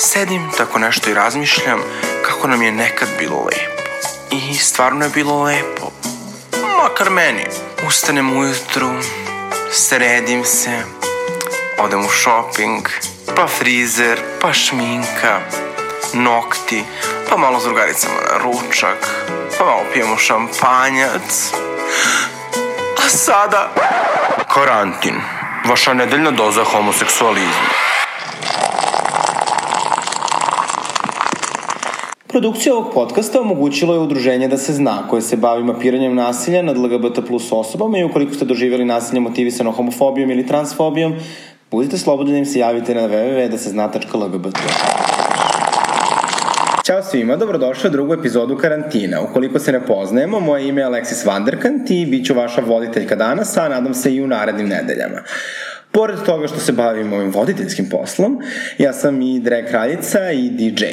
Sedim tako nešto i razmišljam kako nam je nekad bilo lepo. I stvarno je bilo lepo. Makar meni. Ustanem ujutru, sredim se, odem u shopping, pa frizer, pa šminka, nokti, pa malo s drugaricama na ručak, pa malo pijemo šampanjac. A sada... Karantin. Vaša nedeljna doza homoseksualizma. Produkcija ovog podcasta omogućilo je udruženje da se zna, koje se bavi mapiranjem nasilja nad LGBT plus osobama i ukoliko ste doživjeli nasilje motivisano homofobijom ili transfobijom, budite slobodni da im se javite na www.dasezna.lgbt. Ćao svima, dobrodošli u drugu epizodu karantina. Ukoliko se ne poznajemo, moje ime je Alexis Vanderkant i bit ću vaša voditeljka danas, a nadam se i u narednim nedeljama. Pored toga što se bavim ovim voditeljskim poslom, ja sam i drag kraljica i DJ.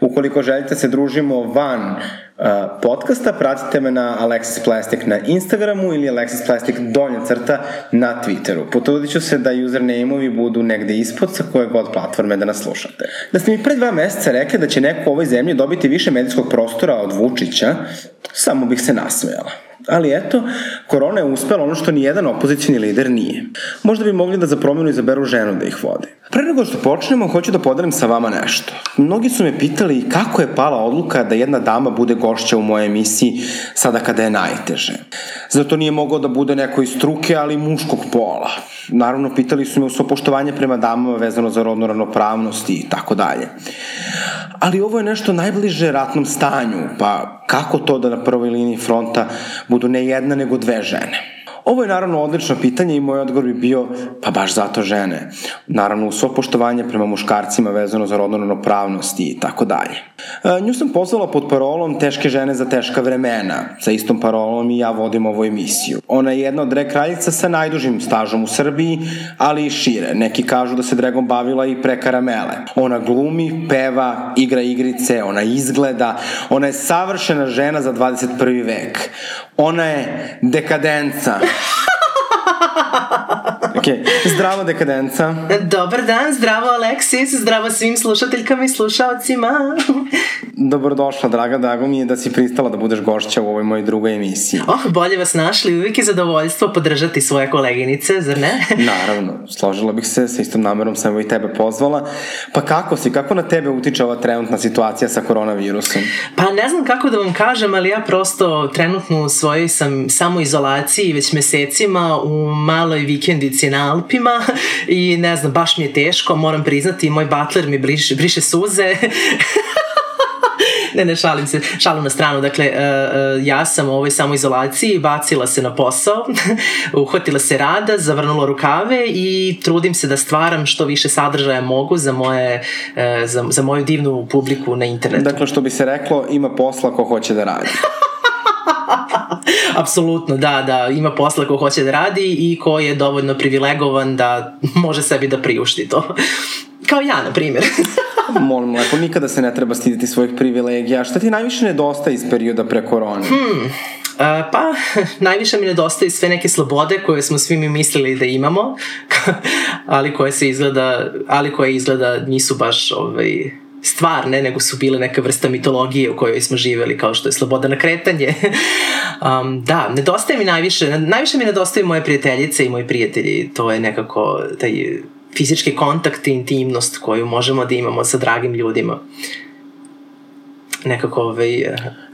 Ukoliko želite se družimo van uh, podcasta, pratite me na Alexis Plastic na Instagramu ili Alexis Plastic donja crta na Twitteru. Potrudit ću se da username-ovi budu negde ispod sa koje god platforme da nas slušate. Da ste mi pre dva meseca rekli da će neko u ovoj zemlji dobiti više medijskog prostora od Vučića, samo bih se nasmejala. Ali eto, korona je uspela ono što ni jedan opozicijni lider nije. Možda bi mogli da za promjenu izaberu ženu da ih vodi. Pre nego što počnemo, hoću da podelim sa vama nešto. Mnogi su me pitali kako je pala odluka da jedna dama bude gošća u mojoj emisiji sada kada je najteže. Zato nije mogao da bude neko iz struke, ali muškog pola. Naravno, pitali su me u poštovanje prema damama vezano za rodnu ravnopravnost i tako dalje. Ali ovo je nešto najbliže ratnom stanju, pa kako to da na prvoj liniji fronta budu ne jedna nego dve žene? Ovo je naravno odlično pitanje i moj odgovor bi bio, pa baš zato žene. Naravno, u svo poštovanje prema muškarcima vezano za rodnu ravnopravnost i tako dalje. E, nju sam pozvala pod parolom Teške žene za teška vremena. Sa istom parolom i ja vodim ovu emisiju. Ona je jedna od drag kraljica sa najdužim stažom u Srbiji, ali i šire. Neki kažu da se dragom bavila i pre karamele. Ona glumi, peva, igra igrice, ona izgleda, ona je savršena žena za 21. vek. Ona je dekadenca. ok, zdravo dekadenca. Dobar dan, zdravo Aleksis, zdravo svim slušateljkama i slušalcima. Dobrodošla, draga, drago mi je da si pristala da budeš gošća u ovoj mojoj drugoj emisiji. Oh, bolje vas našli, uvijek je zadovoljstvo podržati svoje koleginice, zar ne? Naravno, složila bih se, sa istom namerom sam i tebe pozvala. Pa kako si, kako na tebe utiče ova trenutna situacija sa koronavirusom? Pa ne znam kako da vam kažem, ali ja prosto trenutno u svojoj sam samoizolaciji već mesecima u maloj vikendici na Alpima i ne znam, baš mi je teško, moram priznati, moj butler mi briše, briše suze. ne, ne, šalim se, šalim na stranu. Dakle, uh, uh, ja sam u ovoj samoizolaciji bacila se na posao, uhvatila se rada, zavrnula rukave i trudim se da stvaram što više sadržaja mogu za, moje, uh, za, za moju divnu publiku na internetu. Dakle, što bi se reklo, ima posla ko hoće da radi. Apsolutno, da, da, ima posla ko hoće da radi i ko je dovoljno privilegovan da može sebi da priušti to. Kao ja, na primjer. Molim lepo, nikada se ne treba stiditi svojih privilegija. Šta ti najviše nedostaje iz perioda pre korone? Hmm, Uh, pa, najviše mi nedostaju sve neke slobode koje smo svi mi mislili da imamo, ali koje se izgleda, ali koje izgleda nisu baš ovaj, stvarne, nego su bile neka vrsta mitologije u kojoj smo živeli, kao što je sloboda na kretanje. um, da, nedostaje mi najviše, najviše mi nedostaju moje prijateljice i moji prijatelji, to je nekako taj fizički kontakt i intimnost koju možemo da imamo sa dragim ljudima. Nekako ovaj,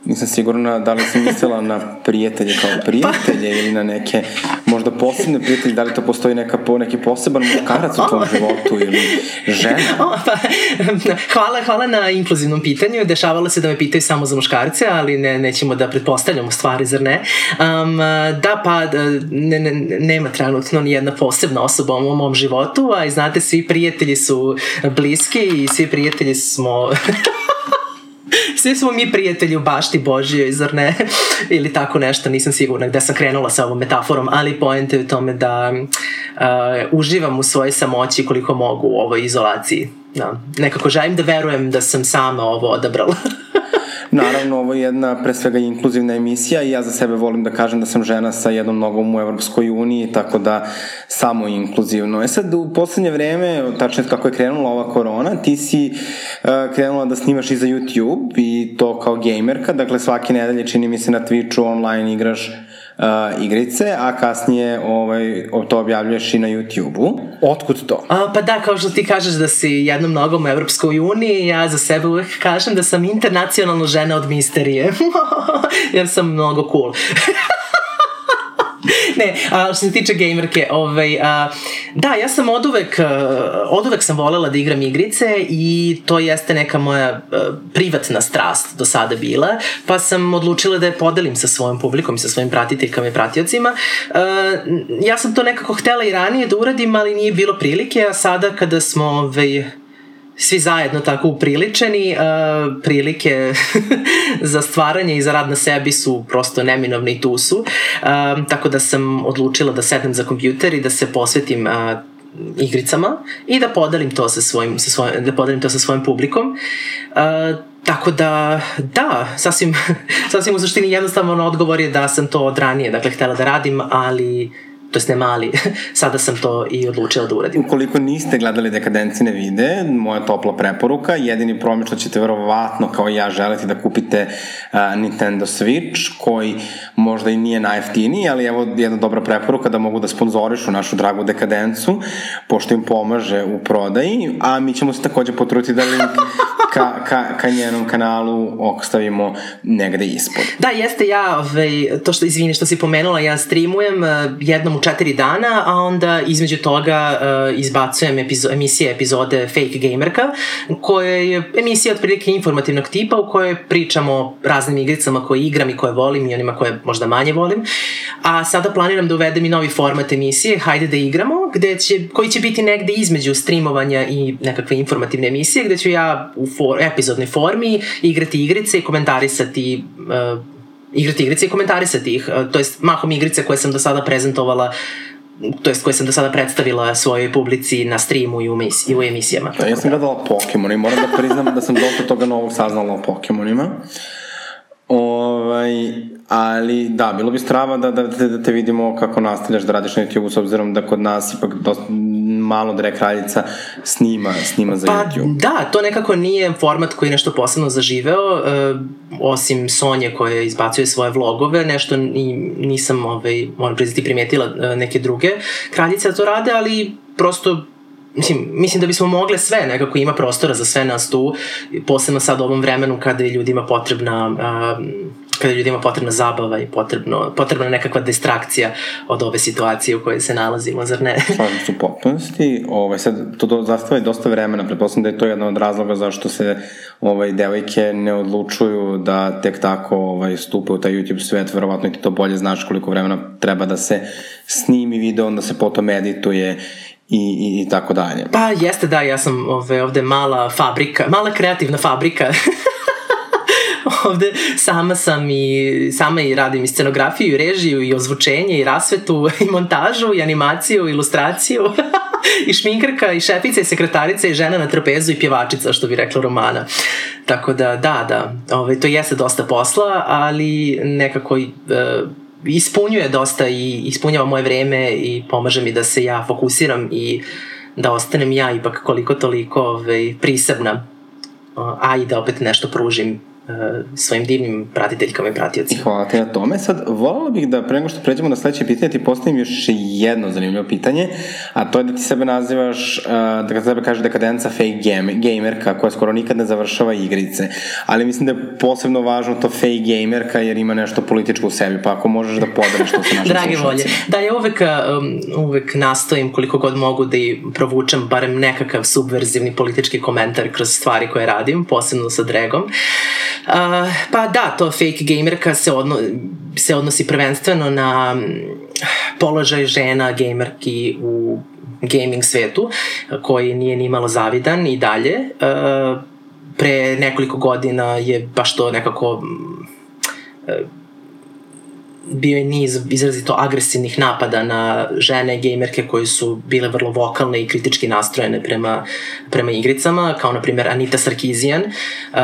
Nisam sigurna da li sam mislila na prijatelje kao prijatelje pa. ili na neke možda posebne prijatelje, da li to postoji neka, po, neki poseban muškarac u tvom životu ili žena? O, pa, hvala, hvala na inkluzivnom pitanju. Dešavalo se da me pitaju samo za muškarce, ali ne, nećemo da pretpostavljamo stvari, zar ne? Um, da, pa ne, ne, nema trenutno ni jedna posebna osoba u mom životu, a i znate, svi prijatelji su bliski i svi prijatelji smo svi smo mi prijatelji u bašti Božijoj, zar ne? Ili tako nešto, nisam sigurna gde sam krenula sa ovom metaforom, ali pojente je u tome da uh, uživam u svojoj samoći koliko mogu u ovoj izolaciji. Da. Nekako želim da verujem da sam sama ovo odabrala. Naravno, ovo je jedna pre svega inkluzivna emisija i ja za sebe volim da kažem da sam žena sa jednom nogom u Evropskoj uniji, tako da samo inkluzivno. E sad, u poslednje vreme, tačno kako je krenula ova korona, ti si uh, krenula da snimaš i za YouTube i to kao gamerka, dakle svake nedelje čini mi se na Twitchu online igraš uh, igrice, a kasnije ovaj, to objavljuješ i na YouTube-u. Otkud to? A, pa da, kao što ti kažeš da si jednom nogom u Evropskoj uniji, ja za sebe uvek kažem da sam internacionalna žena od misterije. Jer sam mnogo cool. ne, a, što se tiče gamerke, ovaj, a, da, ja sam od uvek, od uvek sam volela da igram igrice i to jeste neka moja a, privatna strast do sada bila, pa sam odlučila da je podelim sa svojom publikom i sa svojim pratiteljkama i pratiocima. A, ja sam to nekako htela i ranije da uradim, ali nije bilo prilike, a sada kada smo ovaj, svi zajedno tako upriličeni, uh, prilike za stvaranje i za rad na sebi su prosto neminovne i tu su. Uh, tako da sam odlučila da sednem za kompjuter i da se posvetim uh, igricama i da podelim to sa svojim, sa svojim, da podelim to sa svojim publikom. Uh, Tako da, da, sasvim, sasvim u suštini jednostavan odgovor je da sam to od ranije, dakle, htela da radim, ali to jest ne mali, sada sam to i odlučila da uradim. Ukoliko niste gledali Dekadencine vide, moja topla preporuka, jedini promič što ćete verovatno kao i ja želiti da kupite uh, Nintendo Switch, koji možda i nije najeftiniji, ali evo jedna dobra preporuka da mogu da sponzorišu našu dragu Dekadencu, pošto im pomaže u prodaji, a mi ćemo se takođe potruditi da link ka, ka, ka njenom kanalu ostavimo negde ispod. Da, jeste ja, ovaj, to što, izvini, što si pomenula, ja streamujem jednom u četiri dana, a onda između toga uh, izbacujem epizo emisije epizode Fake Gamerka, koja je emisija otprilike informativnog tipa u kojoj pričamo o raznim igricama koje igram i koje volim i onima koje možda manje volim. A sada planiram da uvedem i novi format emisije Hajde da igramo, gde će, koji će biti negde između streamovanja i nekakve informativne emisije, gde ću ja u for, epizodnoj formi igrati igrice i komentarisati uh, igrati igrice i komentarisati ih. To jest mahom igrice koje sam do sada prezentovala to jest koje sam do sada predstavila svojoj publici na streamu i u, mis, i u emisijama. Da, ja sam gledala Pokemon i moram da priznam da sam dosta toga novog saznala o Pokemonima. Ovaj, ali da, bilo bi strava da, da, da te vidimo kako nastavljaš da radiš na YouTube s obzirom da kod nas ipak dosta, malo Dre Kraljica snima, snima za pa, YouTube. Da, to nekako nije format koji je nešto posebno zaživeo, e, osim Sonje koja izbacuje svoje vlogove, nešto ni, nisam, ovaj, moram priznati, primetila e, neke druge kraljice da to rade, ali prosto mislim, mislim da bismo mogle sve, nekako ima prostora za sve nas tu, posebno sad u ovom vremenu kada je ljudima potrebna uh, kada je ljudima potrebna zabava i potrebno, potrebna nekakva distrakcija od ove situacije u kojoj se nalazimo, zar ne? Slažem se u potpunosti. Ovaj, sad, to do, zastava je dosta vremena, pretpostavljam da je to jedan od razloga zašto se ovaj, devojke ne odlučuju da tek tako ovaj, stupe u taj YouTube svet, verovatno ti to bolje znaš koliko vremena treba da se snimi video, onda se potom edituje i, i, i tako dalje. Pa jeste da, ja sam ove, ovde mala fabrika, mala kreativna fabrika ovde sama sam i sama i radim i scenografiju i režiju i ozvučenje i rasvetu i montažu i animaciju i ilustraciju i šminkarka i šefica i sekretarica i žena na trapezu i pjevačica što bi rekla Romana. Tako da da, da, ovaj, to jeste dosta posla, ali nekako uh, ispunjuje dosta i ispunjava moje vreme i pomaže mi da se ja fokusiram i da ostanem ja ipak koliko toliko ovaj, prisebna. A i da opet nešto pružim svojim divnim pratiteljkama i pratiocima. Hvala ti na tome. Sad, volala bih da pre nego što pređemo na sledeće pitanje ti postavim još jedno zanimljivo pitanje, a to je da ti sebe nazivaš, uh, da sebe kaže dekadenca fake game, gamerka koja skoro nikad ne završava igrice. Ali mislim da je posebno važno to fake gamerka jer ima nešto političko u sebi, pa ako možeš da podeliš to sa našim Dragi volje. Da, ja uvek, um, uvek nastojim koliko god mogu da i provučem barem nekakav subverzivni politički komentar kroz stvari koje radim, posebno sa Dregom. Uh, pa da, to fake gamerka se, odno, se odnosi prvenstveno na položaj žena gamerki u gaming svetu, koji nije ni malo zavidan i dalje. Pre nekoliko godina je baš to nekako uh, bio je niz izrazito agresivnih napada na žene gamerke koje su bile vrlo vokalne i kritički nastrojene prema, prema igricama, kao na primjer Anita Sarkeesian, uh,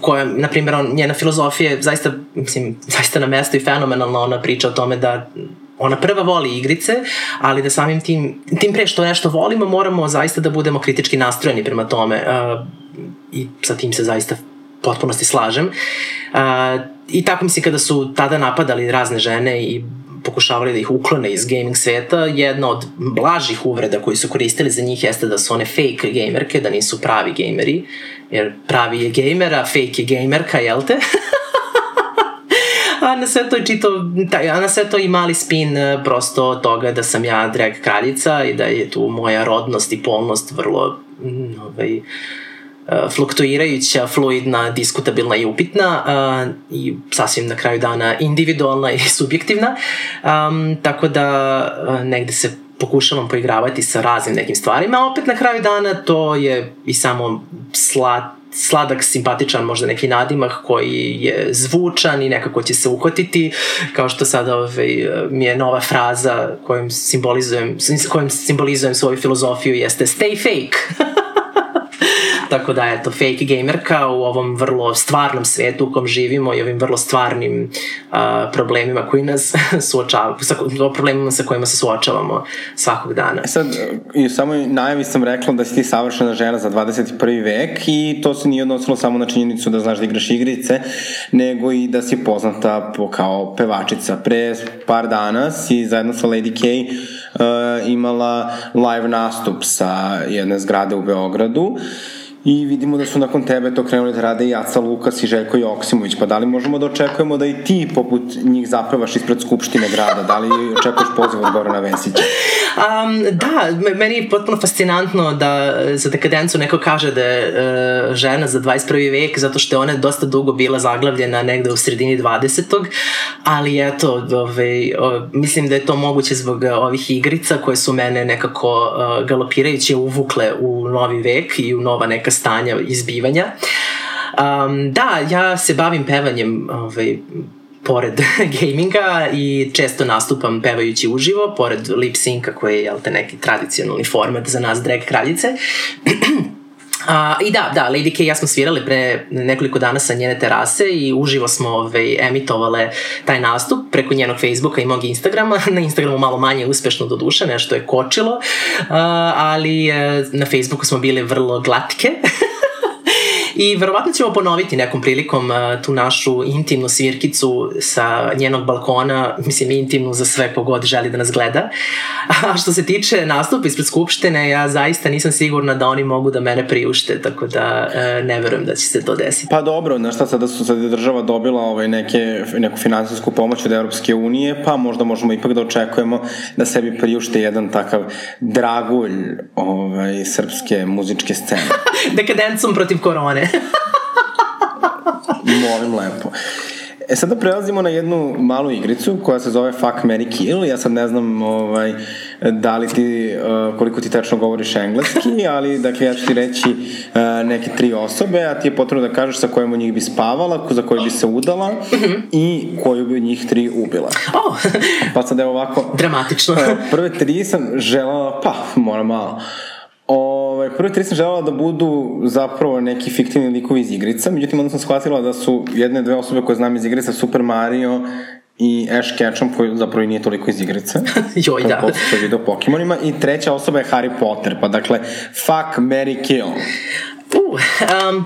koja, na primjer, on, njena filozofija je zaista, mislim, zaista na mestu i fenomenalno, ona priča o tome da ona prva voli igrice, ali da samim tim, tim pre što nešto volimo, moramo zaista da budemo kritički nastrojeni prema tome uh, i sa tim se zaista potpunosti slažem. Uh, I tako mislim kada su tada napadali razne žene i pokušavali da ih uklone iz gaming sveta, jedna od blažih uvreda koji su koristili za njih jeste da su one fake gamerke, da nisu pravi gameri, jer pravi je a fake je gamerka, jel te? a na sve to čito, taj, a na sve to i mali spin e, prosto toga da sam ja drag kraljica i da je tu moja rodnost i polnost vrlo mm, ovaj, uh, fluktuirajuća, fluidna, diskutabilna i upitna uh, i sasvim na kraju dana individualna i subjektivna. Um, tako da uh, negde se pokušavam poigravati sa raznim nekim stvarima, a opet na kraju dana to je i samo slat sladak, simpatičan možda neki nadimak koji je zvučan i nekako će se uhvatiti, kao što sada ovaj, mi je nova fraza kojom simbolizujem, kojom simbolizujem svoju filozofiju jeste stay fake. Tako da, eto, fake gamerka u ovom vrlo stvarnom svetu u kom živimo i ovim vrlo stvarnim uh, problemima koji nas suočavaju, sa, problemima sa kojima se suočavamo svakog dana. E sad, i u samoj najavi sam rekla da si ti savršena žena za 21. vek i to se nije odnosilo samo na činjenicu da znaš da igraš igrice, nego i da si poznata po, kao pevačica. Pre par dana si zajedno sa Lady K uh, imala live nastup sa jedne zgrade u Beogradu. Uh, i vidimo da su nakon tebe to krenuli da rade i Aca Lukas i Željko Joksimović, pa da li možemo da očekujemo da i ti poput njih zapevaš ispred Skupštine grada, da li očekuješ poziv od Gorana Vesića? Um, da, meni je potpuno fascinantno da za dekadencu neko kaže da je uh, žena za 21. vek, zato što je ona dosta dugo bila zaglavljena negde u sredini 20. Ali eto, ove, ove, mislim da je to moguće zbog ovih igrica koje su mene nekako uh, galopirajuće uvukle u novi vek i u nova neka stanja izbivanja. Um, da, ja se bavim pevanjem ovaj, pored gaminga i često nastupam pevajući uživo, pored lip synca koji je jel te, neki tradicionalni format za nas drag kraljice. Uh, I da, da, Lady K i ja smo svirali pre nekoliko dana sa njene terase i uživo smo ovaj, emitovale taj nastup preko njenog Facebooka i mog Instagrama. Na Instagramu malo manje uspešno do duše, nešto je kočilo, uh, ali uh, na Facebooku smo bile vrlo glatke. I verovatno ćemo ponoviti nekom prilikom uh, tu našu intimnu svirkicu sa njenog balkona, mislim intimnu za sve kogod želi da nas gleda. A što se tiče nastupa ispred Skupštine, ja zaista nisam sigurna da oni mogu da mene priušte, tako da uh, ne verujem da će se to desiti. Pa dobro, znaš šta, sada su sad država dobila ovaj, neke, neku finansijsku pomoć od Europske unije, pa možda možemo ipak da očekujemo da sebi priušte jedan takav dragulj ovaj, srpske muzičke scene. Dekadencom protiv korone. Molim lepo. E sada prelazimo na jednu malu igricu koja se zove Fuck, Mary Kill. Ja sad ne znam ovaj, da li ti, uh, koliko ti tačno govoriš engleski, ali dakle ja ću ti reći uh, neke tri osobe, a ti je potrebno da kažeš sa kojom od njih bi spavala, za koju bi se udala i koju bi od njih tri ubila. Oh. pa sad evo ovako. Dramatično. Prve tri sam želala, pa moram malo. Ovaj, prvi tri sam želela da budu zapravo neki fiktivni likovi iz igrica, međutim onda sam shvatila da su jedne, dve osobe koje znam iz igrica Super Mario i Ash Ketchum koji zapravo i nije toliko iz igrice. Joj, da. Kako se video Pokemonima. I treća osoba je Harry Potter, pa dakle, fuck, Mary kill. Uh, um,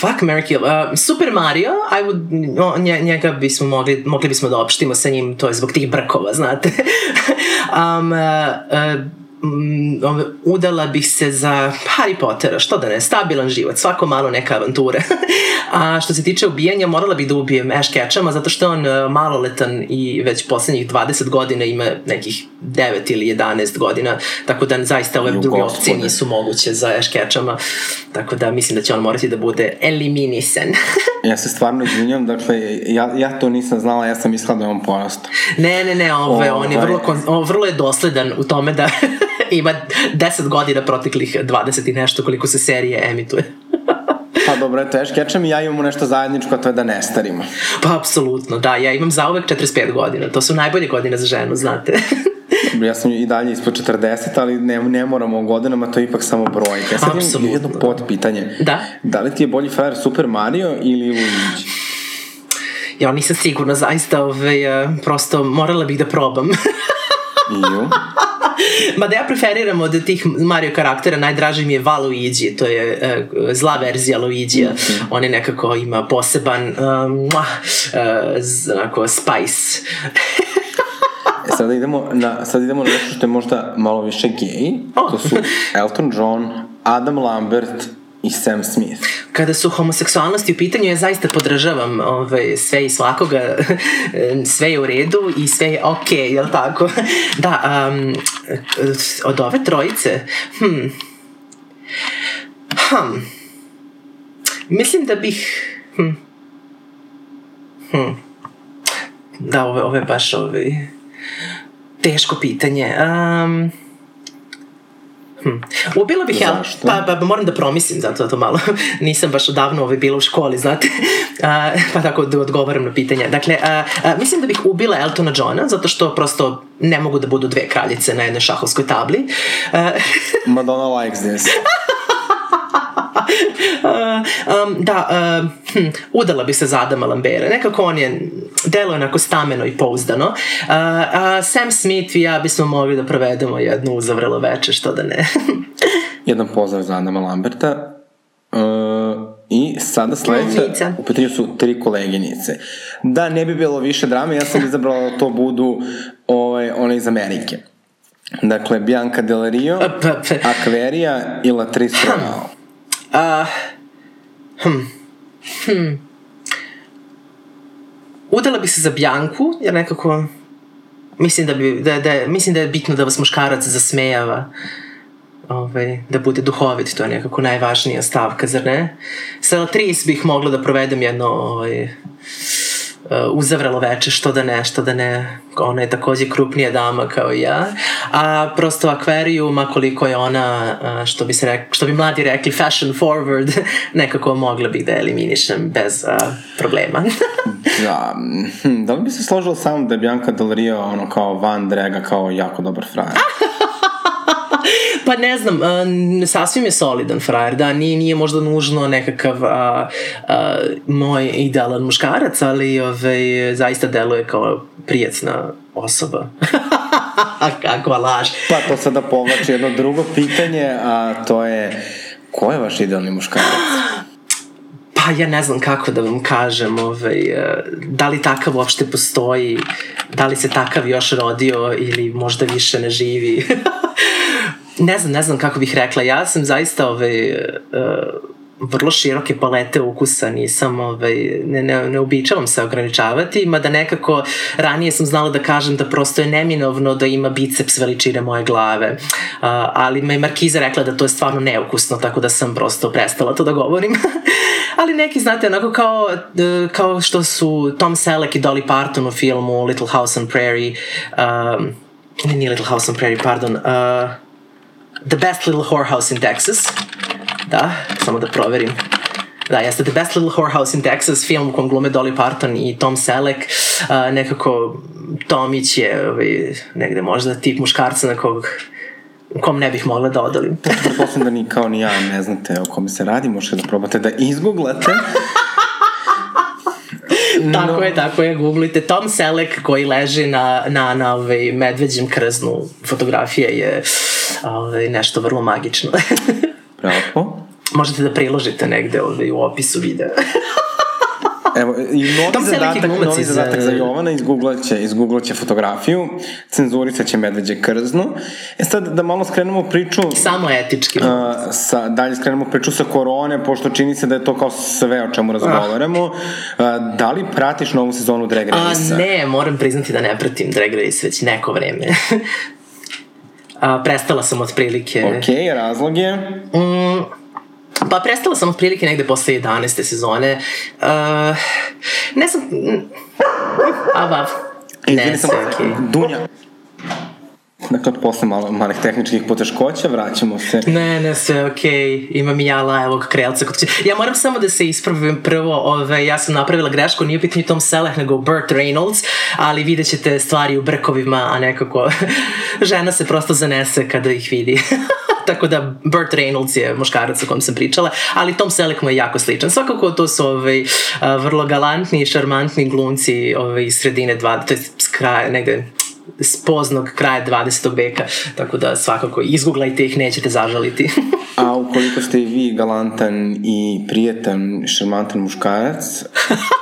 Fuck, Mary Kill. Uh, Super Mario, I would, no, nje, njega bismo mogli, mogli bismo da opštimo sa njim, to je zbog tih brkova, znate. um, uh, uh, udala bih se za Harry Pottera, što da ne, stabilan život, svako malo neka avantura. A što se tiče ubijanja, morala bih da ubijem Ash Ketchama, zato što je on e, maloletan i već poslednjih 20 godina ima nekih 9 ili 11 godina, tako da zaista ove druge opcije nisu moguće za Ash Ketchama, tako da mislim da će on morati da bude eliminisan. ja se stvarno izvinjam, dakle, ja, ja to nisam znala, ja sam mislila da je on porastao. Ne, ne, ne, ove, on je vrlo, on, vrlo je dosledan u tome da ima 10 godina proteklih 20 i nešto koliko se serije emituje. Pa dobro, eto, Eš Ketchum i ja imamo nešto zajedničko, a to je da ne starimo. Pa apsolutno, da. Ja imam zauvek 45 godina. To su najbolje godine za ženu, znate. Ja sam i dalje ispod 40, ali ne, ne moramo o godinama, to je ipak samo brojke. Ja sad imam Apsolutno. jedno pod pitanje. Da. Da li ti je bolji frajer Super Mario ili Luigi? Ja nisam sigurna, zaista, ovaj, eh, prosto morala bih da probam. Iju. Ma da ja preferiram od tih Mario karaktera, najdraži mi je Valuigi, to je uh, zla verzija Luigija. On je nekako ima poseban um, uh, z, onako, spice. E, sada idemo na, sad idemo na nešto što je možda malo više gej. O. To su Elton John, Adam Lambert i Sam Smith. Kada su homoseksualnosti u pitanju, ja zaista podržavam ovaj, sve i svakoga, sve je u redu i sve je okay, jel tako? Da, um, od ove trojice, hm, hm, mislim da bih, hm, hm, da, ovo je baš ovaj, teško pitanje. Um, Hm. Ubila bih ja, Zašto? pa, pa moram da promislim zato to malo. Nisam baš odavno ovaj, bila u školi, znate. A, pa tako da odgovaram na pitanja. Dakle, a, a, mislim da bih ubila Eltona Johna, zato što prosto ne mogu da budu dve kraljice na jednoj šahovskoj tabli. A, Madonna likes this. um, da, uh, hm, udala bi se za Adama Lambera. Nekako on je, delo onako stameno i pouzdano. Uh, a Sam Smith i ja bismo mogli da provedemo jednu uzavrelo veče, što da ne. Jedan pozdrav za Adama Lamberta. Uh, I sada sledeća, u pitanju su tri koleginice. Da ne bi bilo više drame, ja sam izabrala da to budu ovaj, one iz Amerike. Dakle, Bianca Del Rio, pa, pa. Aquaria i Latrice Royale. Uh, hm, hm. Udala bi se za Bjanku, jer nekako mislim da, bi, da, da, mislim da je bitno da vas muškarac zasmejava ovaj, da bude duhovit, to je nekako najvažnija stavka, zar ne? Sa Latrice bih mogla da provedem jedno ovaj, uzavrelo veče, što da ne, što da ne, ona je takođe krupnija dama kao i ja, a prosto akvarijum, koliko je ona, uh, što bi, se rek, što bi mladi rekli, fashion forward, nekako mogla bih da eliminišem bez uh, problema. Da, hm, da li bi se složila sam da je Bianca Del Rio ono kao van drega, kao jako dobar frajer? Pa ne znam, uh, sasvim je solidan frajer, da, nije, nije možda nužno nekakav uh, uh, moj idealan muškarac, ali ovaj, zaista deluje kao prijatna osoba. Kakva laž. Pa to sada povlači jedno drugo pitanje, a to je ko je vaš idealni muškarac? Pa ja ne znam kako da vam kažem, ovaj, da li takav uopšte postoji, da li se takav još rodio ili možda više ne živi. ne znam, ne znam kako bih rekla. Ja sam zaista ovaj, uh, vrlo široke palete ukusa, nisam, ovaj, ne, ne, ne običavam se ograničavati, mada nekako ranije sam znala da kažem da prosto je neminovno da ima biceps veličine moje glave, uh, ali me Markiza rekla da to je stvarno neukusno, tako da sam prosto prestala to da govorim. ali neki, znate, onako kao, uh, kao što su Tom Selleck i Dolly Parton u filmu Little House on Prairie, um, ne, nije Little House on Prairie, pardon, uh, The Best Little Whorehouse in Texas. Da, samo da proverim. Da, jeste The Best Little Whorehouse in Texas, film u kom glume Dolly Parton i Tom Selleck. Uh, nekako Tomić je ovaj, negde možda tip muškarca na kog kom ne bih mogla da odolim. Pretpostavljam da ni kao ni ja ne znate o kome se radi, možete da probate da izgooglate. Tako no. je, tako je, googlite Tom Selleck koji leži na, na, na ovaj medveđem krznu. Fotografija je ovaj, nešto vrlo magično. Bravo. Možete da priložite negde ovaj, u opisu videa. Evo, i novi Tom zadatak, novi iz, zadatak za eh, Jovana, izgooglaće, izgooglaće fotografiju, cenzurisat će medveđe krznu. E sad, da malo skrenemo priču... Samo etički. Uh, sa, dalje skrenemo priču sa korone, pošto čini se da je to kao sve o čemu razgovaramo. Uh, da li pratiš novu sezonu Drag Race-a? A, ne, moram priznati da ne pratim Drag Race već neko vreme. A, prestala sam otprilike... Ok, razlog je? Mm, pa prestala sam otprilike negde posle 11. sezone. Uh, ne znam... mm, A, bav. Izvini Ne, sam, sve okej. Dunja. Dakle, posle malo, malih tehničkih poteškoća vraćamo se. Ne, ne, sve okej. Okay. Imam i ja lajevog krelca. Ja moram samo da se ispravim prvo. Ove, ja sam napravila grešku, nije pitanje Tom Selleck, nego Burt Reynolds, ali vidjet ćete stvari u brkovima, a nekako žena se prosto zanese kada ih vidi. tako da Burt Reynolds je muškarac o kom sam pričala, ali Tom Selleck mu je jako sličan. Svakako to su ovaj, vrlo galantni i šarmantni glumci ovaj, iz sredine 20, to je kraja, negde s poznog kraja 20. veka, tako da svakako izguglajte ih, nećete zažaliti. A ukoliko ste i vi galantan i prijetan, šarmantan muškarac,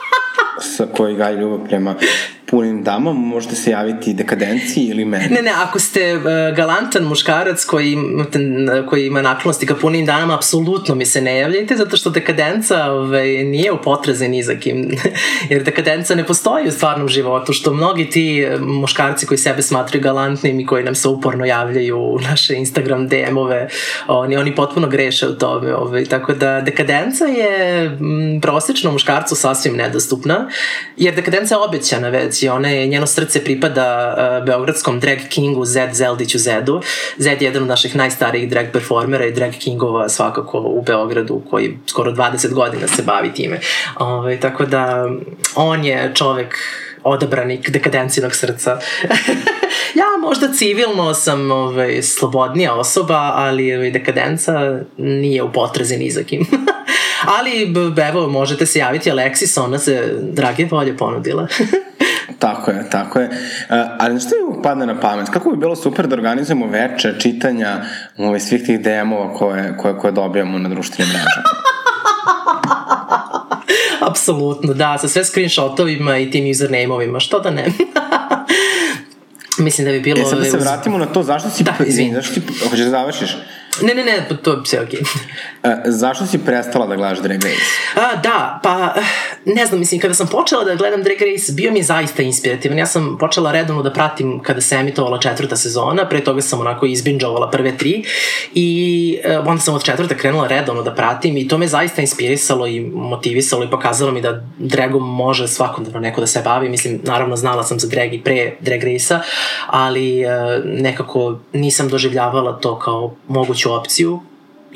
sa koji gaji ljubav prema punim damom, možete se javiti dekadenciji ili meni. Ne, ne, ako ste uh, galantan muškarac koji, koji ima naklonosti ka punim danama, apsolutno mi se ne javljajte, zato što dekadenca ovaj, nije u potreze ni za kim. Jer dekadenca ne postoji u stvarnom životu, što mnogi ti e, muškarci koji sebe smatruju galantnim i koji nam se uporno javljaju u naše Instagram DM-ove, oni, oni potpuno greše u tome. Ovaj, tako da dekadenca je m, prosječno muškarcu sasvim nedostupna, jer dekadenca je obećana već Znači, ona je, njeno srce pripada uh, beogradskom drag kingu Zed Zeldiću Zedu. Zed je jedan od naših najstarijih drag performera i drag kingova svakako u Beogradu koji skoro 20 godina se bavi time. Ove, ovaj, tako da on je čovek odabranik dekadencinog srca. ja možda civilno sam ovaj, slobodnija osoba, ali ovaj, dekadenca nije u potrezi ni za kim. ali evo, možete se javiti Alexis, ona se drage volje ponudila. Tako je, tako je. Uh, ali što mi padne na pamet? Kako bi bilo super da organizujemo veče čitanja ove, svih tih DM-ova koje, koje, koje dobijamo na društvenim mrežama? Apsolutno, da, sa sve screenshotovima i tim username-ovima, što da ne? Mislim da bi bilo... E, sad da se vratimo na to, zašto si... Da, izvini. Zašto si... Hoćeš da završiš? Ne, ne, ne, to je sve okej. Okay. zašto si prestala da gledaš Drag Race? A, da, pa ne znam, mislim, kada sam počela da gledam Drag Race, bio mi je zaista inspirativan. Ja sam počela redovno da pratim kada se emitovala četvrta sezona, pre toga sam onako izbinđovala prve tri i uh, onda sam od četvrta krenula redovno da pratim i to me zaista inspirisalo i motivisalo i pokazalo mi da dragom može svakodnevno neko da se bavi. Mislim, naravno znala sam za drag i pre Drag Race-a, ali uh, nekako nisam doživljavala to kao moguću moguću opciju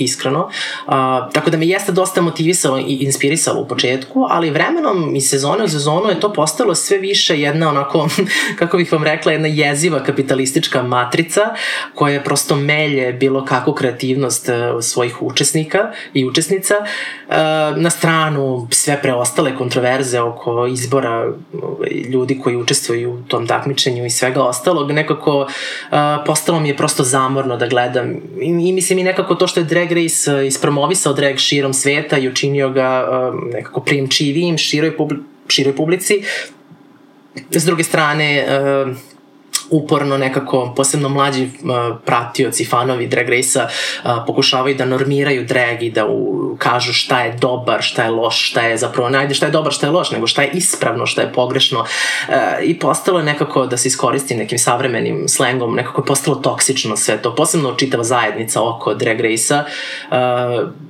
iskreno. A, tako da me jeste dosta motivisalo i inspirisalo u početku, ali vremenom i sezone u sezonu je to postalo sve više jedna onako, kako bih vam rekla, jedna jeziva kapitalistička matrica koja prosto melje bilo kakvu kreativnost e, svojih učesnika i učesnica e, na stranu sve preostale kontroverze oko izbora ovaj, ljudi koji učestvuju u tom takmičenju i svega ostalog. Nekako e, postalo mi je prosto zamorno da gledam i, i mislim i nekako to što je Drag Race uh, ispromovisao drag širom sveta i učinio ga um, nekako prijemčivijim široj, publi široj publici. S druge strane, uh, uporno nekako, posebno mlađi uh, pratioci, fanovi Drag Race-a uh, pokušavaju da normiraju drag i da u, kažu šta je dobar, šta je loš, šta je zapravo najde šta je dobar, šta je loš, nego šta je ispravno, šta je pogrešno. Uh, i postalo je nekako da se iskoristi nekim savremenim slengom, nekako je postalo toksično sve to, posebno čitava zajednica oko Drag Race-a. Uh,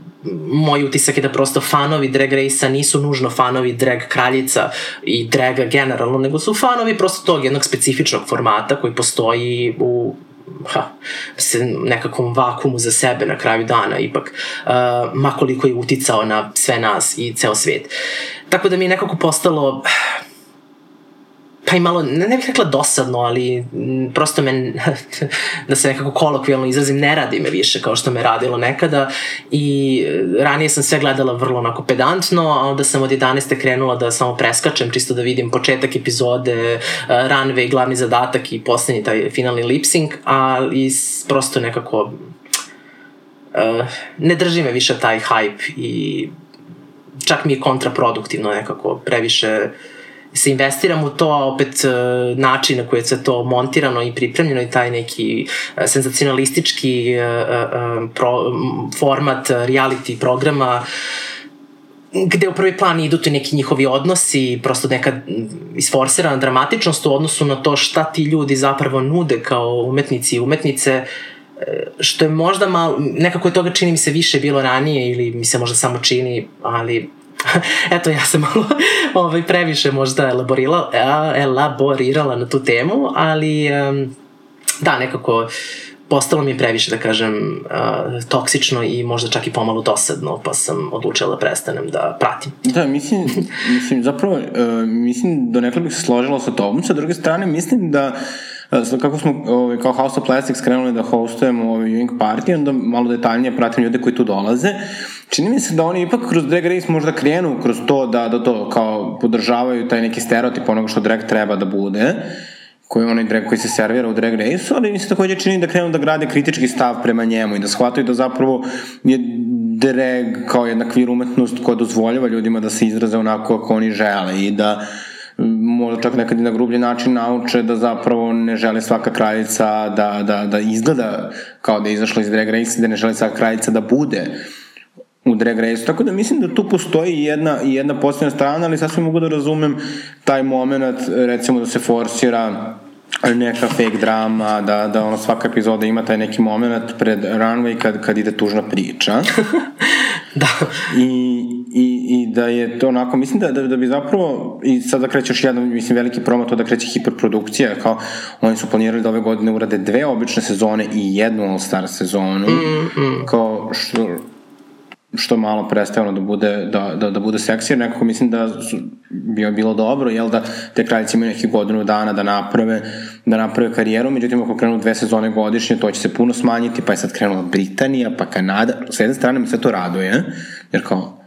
moj utisak je da prosto fanovi drag race-a nisu nužno fanovi drag kraljica i draga generalno, nego su fanovi prosto tog jednog specifičnog formata koji postoji u ha, se nekakvom vakumu za sebe na kraju dana ipak, uh, makoliko je uticao na sve nas i ceo svet. Tako da mi je nekako postalo pa i malo, ne, bih rekla dosadno, ali m, prosto me, da se nekako kolokvijalno izrazim, ne radi me više kao što me radilo nekada i e, ranije sam sve gledala vrlo onako pedantno, a onda sam od 11. krenula da samo preskačem čisto da vidim početak epizode, uh, runway, glavni zadatak i poslednji taj finalni lip sync, ali prosto nekako uh, ne drži me više taj hype i čak mi je kontraproduktivno nekako, previše uh, se investiram u to, a opet e, način na koji je sve to montirano i pripremljeno i taj neki e, senzacionalistički e, format reality programa gde u prvi plan idu ti neki njihovi odnosi, prosto neka isforsirana dramatičnost u odnosu na to šta ti ljudi zapravo nude kao umetnici i umetnice, što je možda malo, nekako je toga čini mi se više bilo ranije ili mi se možda samo čini, ali Eto, ja sam malo ovaj, previše možda elaborirala, elaborirala na tu temu, ali da, nekako postalo mi je previše, da kažem, toksično i možda čak i pomalo dosadno, pa sam odlučila da prestanem da pratim. Da, mislim, mislim zapravo, uh, mislim, do nekada bih se složila sa tobom, sa druge strane, mislim da uh, kako smo ovaj, kao House of Plastics krenuli da hostujemo ovaj viewing party, onda malo detaljnije pratim ljude koji tu dolaze. Čini mi se da oni ipak kroz Drag Race možda krenu kroz to da, da to kao podržavaju taj neki stereotip onoga što drag treba da bude koji onaj drag koji se servira u drag race ali mi se takođe čini da krenu da grade kritički stav prema njemu i da shvataju da zapravo je drag kao jedna kvir umetnost koja dozvoljava ljudima da se izraze onako kako oni žele i da možda čak nekad i na grublji način nauče da zapravo ne žele svaka kraljica da, da, da izgleda kao da je izašla iz drag race da ne žele svaka kraljica da bude u drag race. Tako da mislim da tu postoji jedna, jedna posljedna strana, ali sasvim mogu da razumem taj moment, recimo da se forsira neka fake drama, da, da ono svaka epizoda ima taj neki moment pred runway kad, kad ide tužna priča. da. I, i, I da je to onako, mislim da, da, da bi zapravo, i sada kreće još jedan, mislim, veliki promo to da kreće hiperprodukcija, kao oni su planirali da ove godine urade dve obične sezone i jednu All-Star sezonu, mm, mm. kao što, što malo prestaje da bude, da, da, da bude seksi, jer nekako mislim da su, bi bilo dobro, jel da te kraljice imaju nekih godinu dana da naprave, da naprave karijeru, međutim ako krenu dve sezone godišnje, to će se puno smanjiti, pa je sad krenula Britanija, pa Kanada, s jedne strane mi se to raduje, jer kao,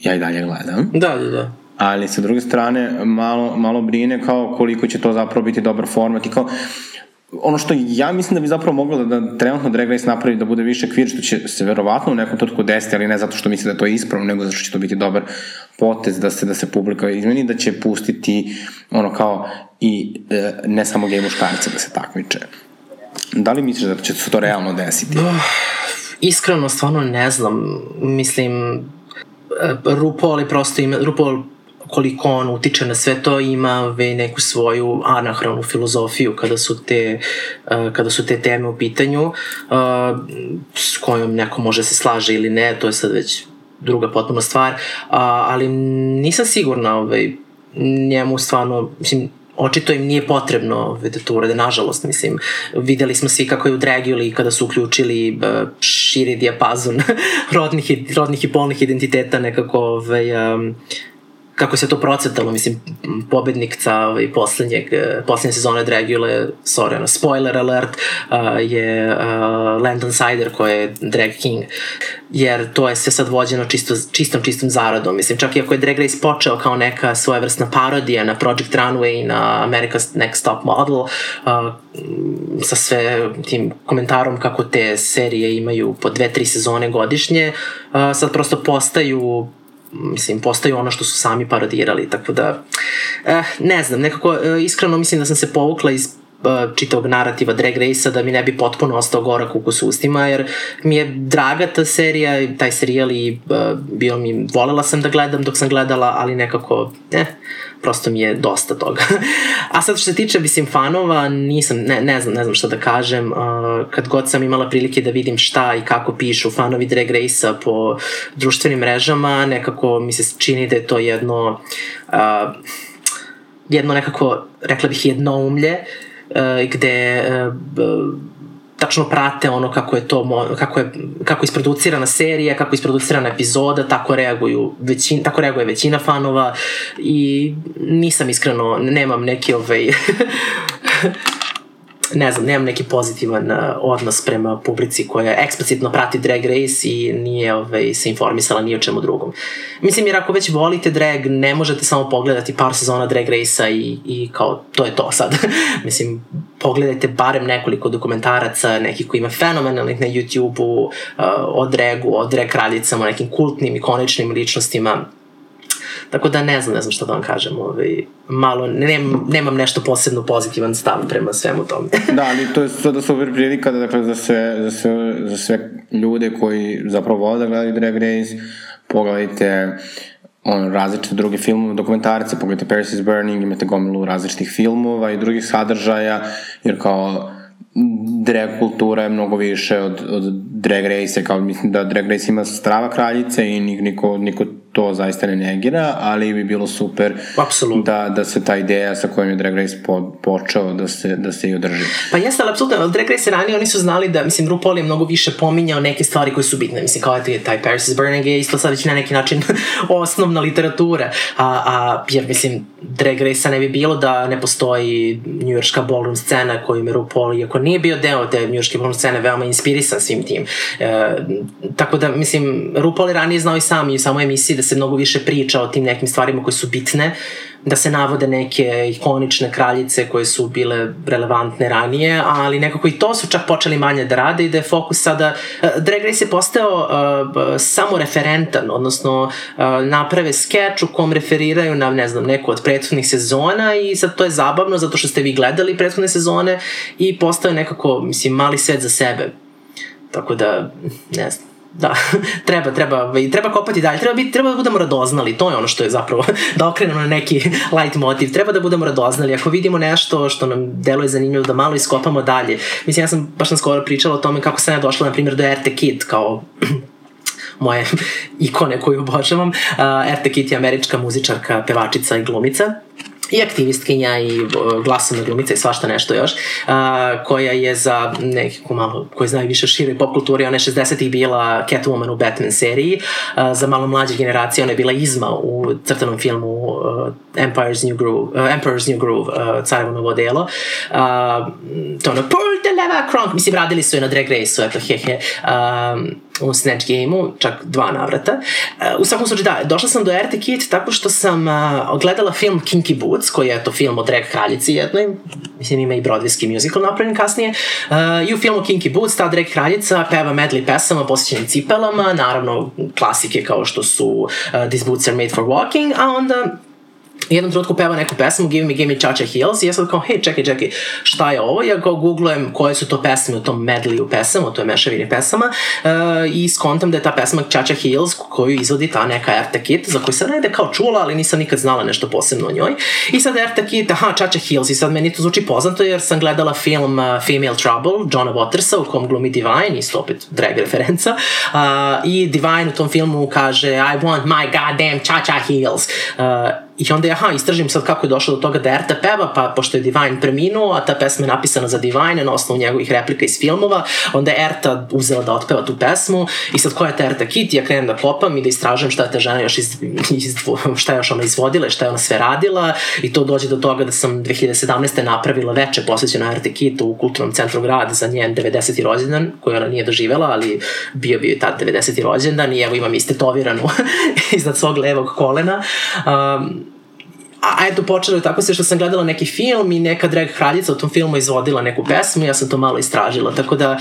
ja i dalje gledam. Da, da, da ali sa druge strane malo, malo brine kao koliko će to zapravo biti dobar format i kao ono što ja mislim da bi zapravo moglo da, da trenutno Drag Race napravi da bude više kvir, što će se verovatno u nekom trenutku desiti, ali ne zato što misle da to je ispravno, nego zato što će to biti dobar potez da se da se publika izmeni, da će pustiti ono kao i e, ne samo gej muškarce da se takmiče. Da li misliš da će se to realno desiti? Iskreno, stvarno ne znam. Mislim, e, RuPaul je prosto ima, RuPaul koliko on utiče na sve to ima ve neku svoju anahronu filozofiju kada su te, uh, kada su te teme u pitanju uh, s kojom neko može se slaže ili ne, to je sad već druga potpuno stvar, ali nisam sigurna ovaj, njemu stvarno, mislim, očito im nije potrebno da to urade, nažalost, mislim, videli smo svi kako je u Draguli kada su uključili uh, širi dijapazon rodnih, rodnih i polnih identiteta nekako ovaj, um, kako se to procetalo, mislim, pobednikca ovaj, poslednjeg, eh, poslednje sezone Dragule, sorry, ono, spoiler alert, uh, je uh, Landon Sider koji je Drag King, jer to je sve sad vođeno čisto, čistom, čistom zaradom, mislim, čak i ako je Drag Race počeo kao neka svojevrsna parodija na Project Runway i na America's Next Top Model, uh, sa sve tim komentarom kako te serije imaju po dve, tri sezone godišnje, uh, sad prosto postaju mislim, postaju ono što su sami parodirali, tako da, eh, ne znam, nekako, eh, iskreno mislim da sam se povukla iz eh, čitavog narativa Drag Race-a da mi ne bi potpuno ostao gorak ukus ustima, jer mi je draga ta serija, taj serijal i uh, bio mi, volela sam da gledam dok sam gledala, ali nekako, eh, prosto mi je dosta toga. A sad što se tiče, mislim, fanova, nisam, ne, ne znam, ne znam šta da kažem, uh, kad god sam imala prilike da vidim šta i kako pišu fanovi Drag Race-a po društvenim mrežama, nekako mi se čini da je to jedno, uh, jedno nekako, rekla bih, jednoumlje, uh, gde uh, tačno prate ono kako je to kako je kako je isproducirana serija, kako je isproducirana epizoda, tako reaguju većina tako reaguje većina fanova i nisam iskreno nemam neki ovaj ne znam, nemam neki pozitivan uh, odnos prema publici koja eksplicitno prati Drag Race i nije ovaj, se informisala ni o čemu drugom. Mislim, jer ako već volite drag, ne možete samo pogledati par sezona Drag Race-a i, i kao, to je to sad. Mislim, pogledajte barem nekoliko dokumentaraca, nekih koji ima fenomenalnih na YouTube-u, uh, o dragu, o drag kraljicama, nekim kultnim, ikoničnim ličnostima Tako da ne znam, ne znam šta da vam kažem. Ovaj, malo, nem, nemam nešto posebno pozitivan stav prema svemu tome. da, ali to je sada super prilika da, dakle, za sve, za, sve, za sve ljude koji zapravo vole da gledaju Drag Race, pogledajte on, različite druge filmove, dokumentarice, pogledajte Paris is Burning, imate gomilu različitih filmova i drugih sadržaja, jer kao drag kultura je mnogo više od, od drag race, kao mislim da drag race ima strava kraljice i niko, niko to zaista ne negira, ali bi bilo super da, da se ta ideja sa kojom je Drag Race po, počeo da se, da se i održi. Pa jeste, ali apsolutno, Drag Race ranije oni su znali da, mislim, RuPaul je mnogo više pominjao neke stvari koje su bitne, mislim, kao je taj Paris is Burning je isto sad već na neki način osnovna literatura, a, a, jer, mislim, Drag Race-a ne bi bilo da ne postoji njujorška ballroom scena koju je RuPaul, iako nije bio deo te njujorške ballroom scene, veoma inspirisan svim tim. E, tako da, mislim, RuPaul je ranije znao i sam i u samoj emisiji da se mnogo više priča o tim nekim stvarima koje su bitne, da se navode neke ikonične kraljice koje su bile relevantne ranije, ali nekako i to su čak počeli manje da rade i da je fokus sada... Uh, Drag Race je postao uh, samo referentan, odnosno uh, naprave skeč u kom referiraju na, ne znam, neku od prethodnih sezona i sad to je zabavno zato što ste vi gledali prethodne sezone i postao je nekako, mislim, mali svet za sebe. Tako da, ne znam da, treba, treba, treba kopati dalje, treba, biti, treba da budemo radoznali, to je ono što je zapravo, da okrenemo na neki light motiv, treba da budemo radoznali, ako vidimo nešto što nam deluje zanimljivo, da malo iskopamo dalje. Mislim, ja sam baš sam skoro pričala o tome kako sam ja došla, na primjer, do RT Kid, kao moje ikone koju obožavam. Uh, RT Kit je američka muzičarka, pevačica i glumica i aktivistkinja i glasovna glumica i svašta nešto još, a, koja je za nekako malo, koji znaju više šire pop kulturi, ona je 60-ih bila Catwoman u Batman seriji, a, za malo mlađe generacije ona je bila Izma u crtanom filmu uh, Empire's New Groove, uh, Emperor's New Groove, uh, Carevo novo delo. Uh, to ono, pull the lever, Kronk, mislim, radili su je na Drag Race-u, eto, hehe. Um, u Snatch Game-u, čak dva navrata. Uh, u svakom slučaju, da, došla sam do RT Kit tako što sam uh, gledala film Kinky Boots, koji je to film o drag kraljici jednoj, mislim ima i Broadwayski musical napravljen kasnije, uh, i u filmu Kinky Boots ta drag kraljica peva medley pesama posjećenim cipelama, naravno klasike kao što su These Boots are made for walking, a onda jednom trenutku peva neku pesmu Give me, give me Cha-Cha Heels i ja sad kao, hej, čekaj, čekaj, šta je ovo? Ja kao googlujem koje su to pesme u tom medleyu pesama, u toj mešavini pesama uh, i skontam da je ta pesma Cha-Cha Heels koju izvodi ta neka Erta Kit, za koju sam negde kao čula, ali nisam nikad znala nešto posebno o njoj. I sad Erta Kit, aha, Cha-Cha Heels i sad meni to zvuči poznato jer sam gledala film uh, Female Trouble, Johna Watersa u kom glumi Divine, isto opet drag referenca, uh, i Divine u tom filmu kaže I want my goddamn Cha-Cha Heels. Uh, I onda ja, aha, istražim sad kako je došlo do toga da Erta peva, pa pošto je Divine preminuo, a ta pesma je napisana za Divine na osnovu njegovih replika iz filmova, onda je Erta uzela da otpeva tu pesmu i sad koja je ta Erta Kit, ja krenem da kopam i da istražujem šta je ta žena još iz, iz, šta je još ona izvodila, šta je ona sve radila i to dođe do toga da sam 2017. napravila veče posvećeno Erta Kit u kulturnom centru grada za njen 90. rođendan, koju ona nije doživela, ali bio bio je tad 90. rođendan i evo imam istetoviranu iznad svog levog kolena. Um, a eto počelo je tako se što sam gledala neki film i neka drag kraljica u tom filmu izvodila neku pesmu i ja sam to malo istražila, tako da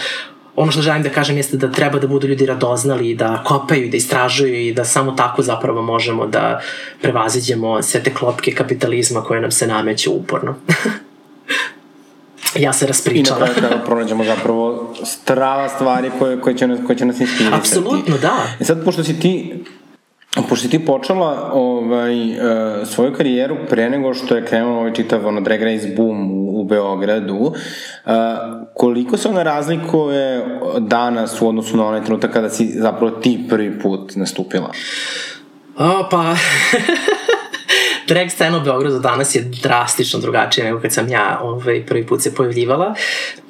ono što želim da kažem jeste da treba da budu ljudi radoznali i da kopaju i da istražuju i da samo tako zapravo možemo da prevaziđemo sve te klopke kapitalizma koje nam se nameću uporno. ja se raspričala. I na kraju kada pronađemo zapravo strava stvari koje, koje, će, nas, koje će nas inspirisati. Apsolutno, da. I sad, pošto si ti Pošto si ti počela ovaj, uh, svoju karijeru pre nego što je krenuo ovaj čitav ono, Drag Race boom u, u Beogradu, uh, koliko se ona razlikuje danas u odnosu na onaj trenutak kada si zapravo ti prvi put nastupila? O, pa... drag scena u Beogradu danas je drastično drugačija nego kad sam ja ovaj, prvi put se pojavljivala.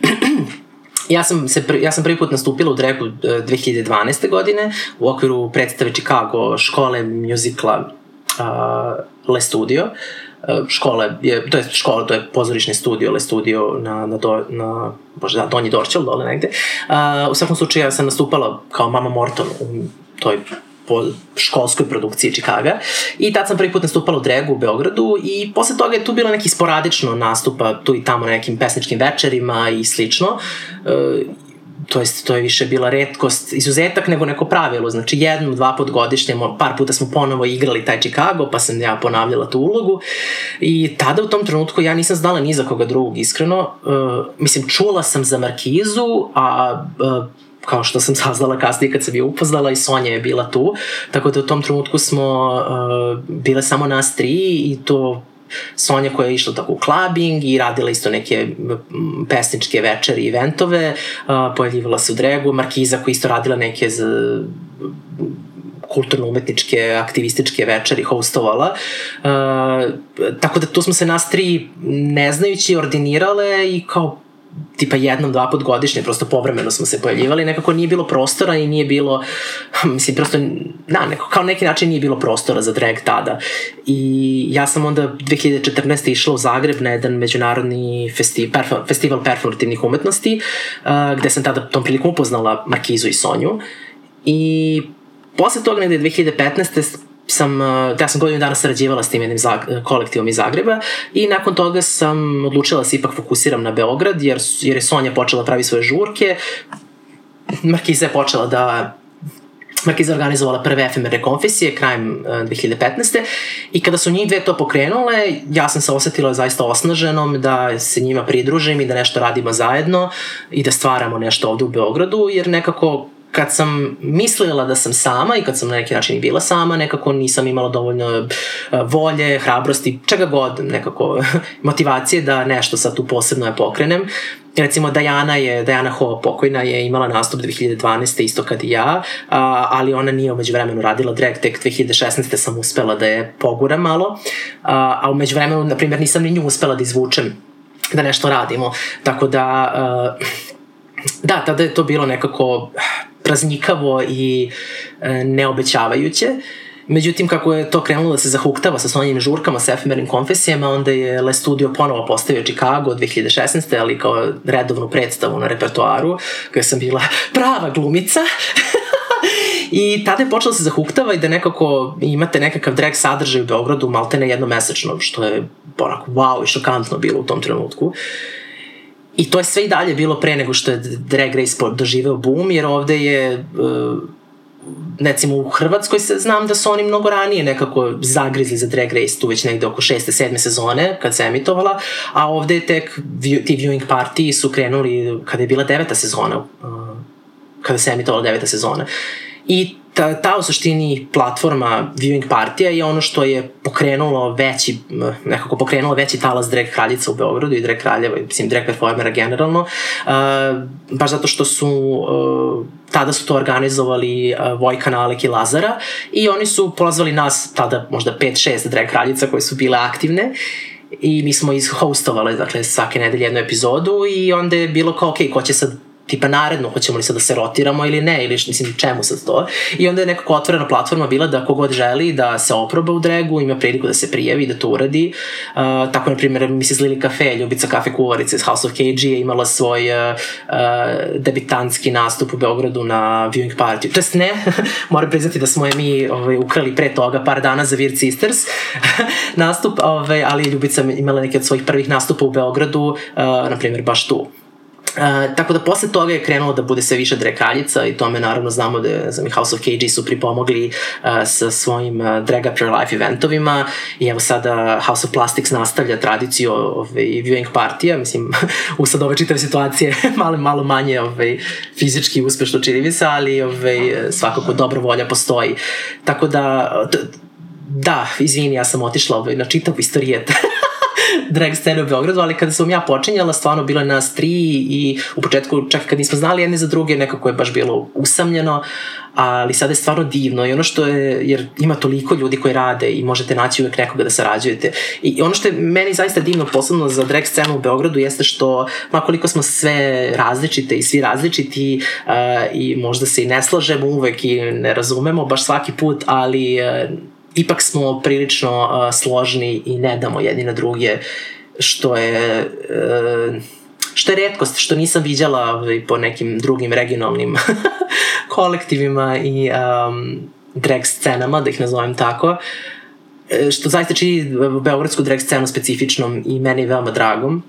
Ja sam, se, ja sam prvi put nastupila u dragu 2012. godine u okviru predstave Chicago škole muzikla uh, Le Studio. Uh, škole je, to je škola, to je pozorišni studio, Le Studio na, na, do, na bože, da, Donji Dorčel, dole negde. Uh, u svakom slučaju ja sam nastupala kao Mama Morton u toj po školskoj produkciji Čikaga. I tad sam prvi put nastupala u Dregu u Beogradu i posle toga je tu bilo neki sporadično nastupa tu i tamo na nekim pesničkim večerima i slično. E, to jest to je više bila redkost, izuzetak nego neko pravilo, znači jednom, dva put godišnje, par puta smo ponovo igrali taj Chicago, pa sam ja ponavljala tu ulogu. I tada u tom trenutku ja nisam znala ni za koga drugog, iskreno, uh, mislim, čula sam za Markizu, a uh, kao što sam saznala kasnije kad sam je upoznala i Sonja je bila tu, tako da u tom trenutku smo uh, bile samo nas tri i to Sonja koja je išla tako u clubbing i radila isto neke pesničke večeri i eventove, uh, pojavljivala se u Dregu, Markiza koja isto radila neke z, kulturno-umetničke, aktivističke večeri hostovala. Uh, tako da tu smo se nas tri neznajući ordinirale i kao tipa jednom, dva put godišnje, prosto povremeno smo se pojavljivali, nekako nije bilo prostora i nije bilo, mislim, prosto, na, neko, kao neki način nije bilo prostora za drag tada. I ja sam onda 2014. išla u Zagreb na jedan međunarodni festi, perfor, festival performativnih umetnosti, uh, gde sam tada tom prilikom upoznala Markizu i Sonju. I posle toga negde 2015 sam, ja sam godinu dana sarađivala s tim jednim kolektivom iz Zagreba i nakon toga sam odlučila da se ipak fokusiram na Beograd jer, jer je Sonja počela da pravi svoje žurke, Markiza je počela da Markiza organizovala prve efemerne konfesije krajem 2015. I kada su njih dve to pokrenule, ja sam se osetila zaista osnaženom da se njima pridružim i da nešto radimo zajedno i da stvaramo nešto ovde u Beogradu, jer nekako kad sam mislila da sam sama i kad sam na neki način i bila sama, nekako nisam imala dovoljno e, volje, hrabrosti, čega god, nekako motivacije da nešto sad tu posebno je pokrenem. Recimo Dajana je, Dajana Ho pokojna je imala nastup 2012. isto kad i ja, ali ona nije umeđu vremenu radila drag, tek 2016. sam uspela da je poguram malo, a, umeđu vremenu, na primjer, nisam ni nju uspela da izvučem da nešto radimo, tako da a, da, tada je to bilo nekako praznikavo i e, neobećavajuće. Međutim, kako je to krenulo da se zahuktava sa svojim žurkama, sa efemernim konfesijama, onda je Le Studio ponovo postavio Chicago 2016. ali kao redovnu predstavu na repertoaru, koja sam bila prava glumica. I tada je počelo da se zahuktava i da nekako imate nekakav drag sadržaj u Beogradu malte ne jednomesečno, što je onako wow i šokantno bilo u tom trenutku. Uh, I to je sve i dalje bilo pre nego što je Drag Race doživeo boom, jer ovde je uh, recimo u Hrvatskoj se znam da su oni mnogo ranije nekako zagrizli za Drag Race tu već negde oko šeste, sedme sezone kad se emitovala, a ovde je tek ti viewing partiji su krenuli kada je bila deveta sezona, uh, kada se emitovala deveta sezona. I ta, ta u suštini platforma viewing partija je ono što je pokrenulo veći, nekako pokrenulo veći talas drag kraljica u Beogradu i drag kraljeva, mislim drag performera generalno, uh, baš zato što su uh, tada su to organizovali uh, Vojka Nalik i Lazara i oni su polazvali nas tada možda 5-6 drag kraljica koje su bile aktivne i mi smo izhostovali dakle svake nedelje jednu epizodu i onda je bilo kao ok, ko će sad tipa naredno, hoćemo li sad da se rotiramo ili ne, ili mislim čemu sad to. I onda je nekako otvorena platforma bila da kogod želi da se oproba u dregu, ima priliku da se prijavi da to uradi. Uh, tako, na primjer, Mrs. Lili Cafe, ljubica kafe kuvarica iz House of KG je imala svoj uh, debitanski nastup u Beogradu na viewing party. To jest ne, moram priznati da smo je mi ovaj, ukrali pre toga par dana za Weird Sisters nastup, ovaj, ali Ljubica imala neke od svojih prvih nastupa u Beogradu, uh, na primjer, baš tu. Uh, tako da posle toga je krenulo da bude sve više drekaljica i tome naravno znamo da za House of KG su pripomogli uh, sa svojim uh, Drag Up Your Life eventovima i evo sada House of Plastics nastavlja tradiciju ove, viewing partija, mislim u sad ove čitave situacije malo, malo manje ove, fizički uspešno čini mi se, ali ove, svakako dobra volja postoji. Tako da, da, izvini, ja sam otišla ove, na čitav istorijet drag scene u Beogradu, ali kada sam ja počinjala, stvarno bilo je nas tri i u početku čak kad nismo znali jedni za druge, nekako je baš bilo usamljeno, ali sada je stvarno divno i ono što je, jer ima toliko ljudi koji rade i možete naći uvek nekoga da sarađujete. I ono što je meni zaista divno, posebno za drag scenu u Beogradu, jeste što, makoliko smo sve različite i svi različiti uh, i možda se i ne slažemo uvek i ne razumemo baš svaki put, ali uh, ipak smo prilično uh, složni i ne damo jedni na druge, što je... Uh, što je redkost, što nisam viđala ovaj, po nekim drugim regionalnim kolektivima i um, drag scenama, da ih nazovem tako, e, što zaista čini beogradsku drag scenu specifičnom i meni veoma dragom.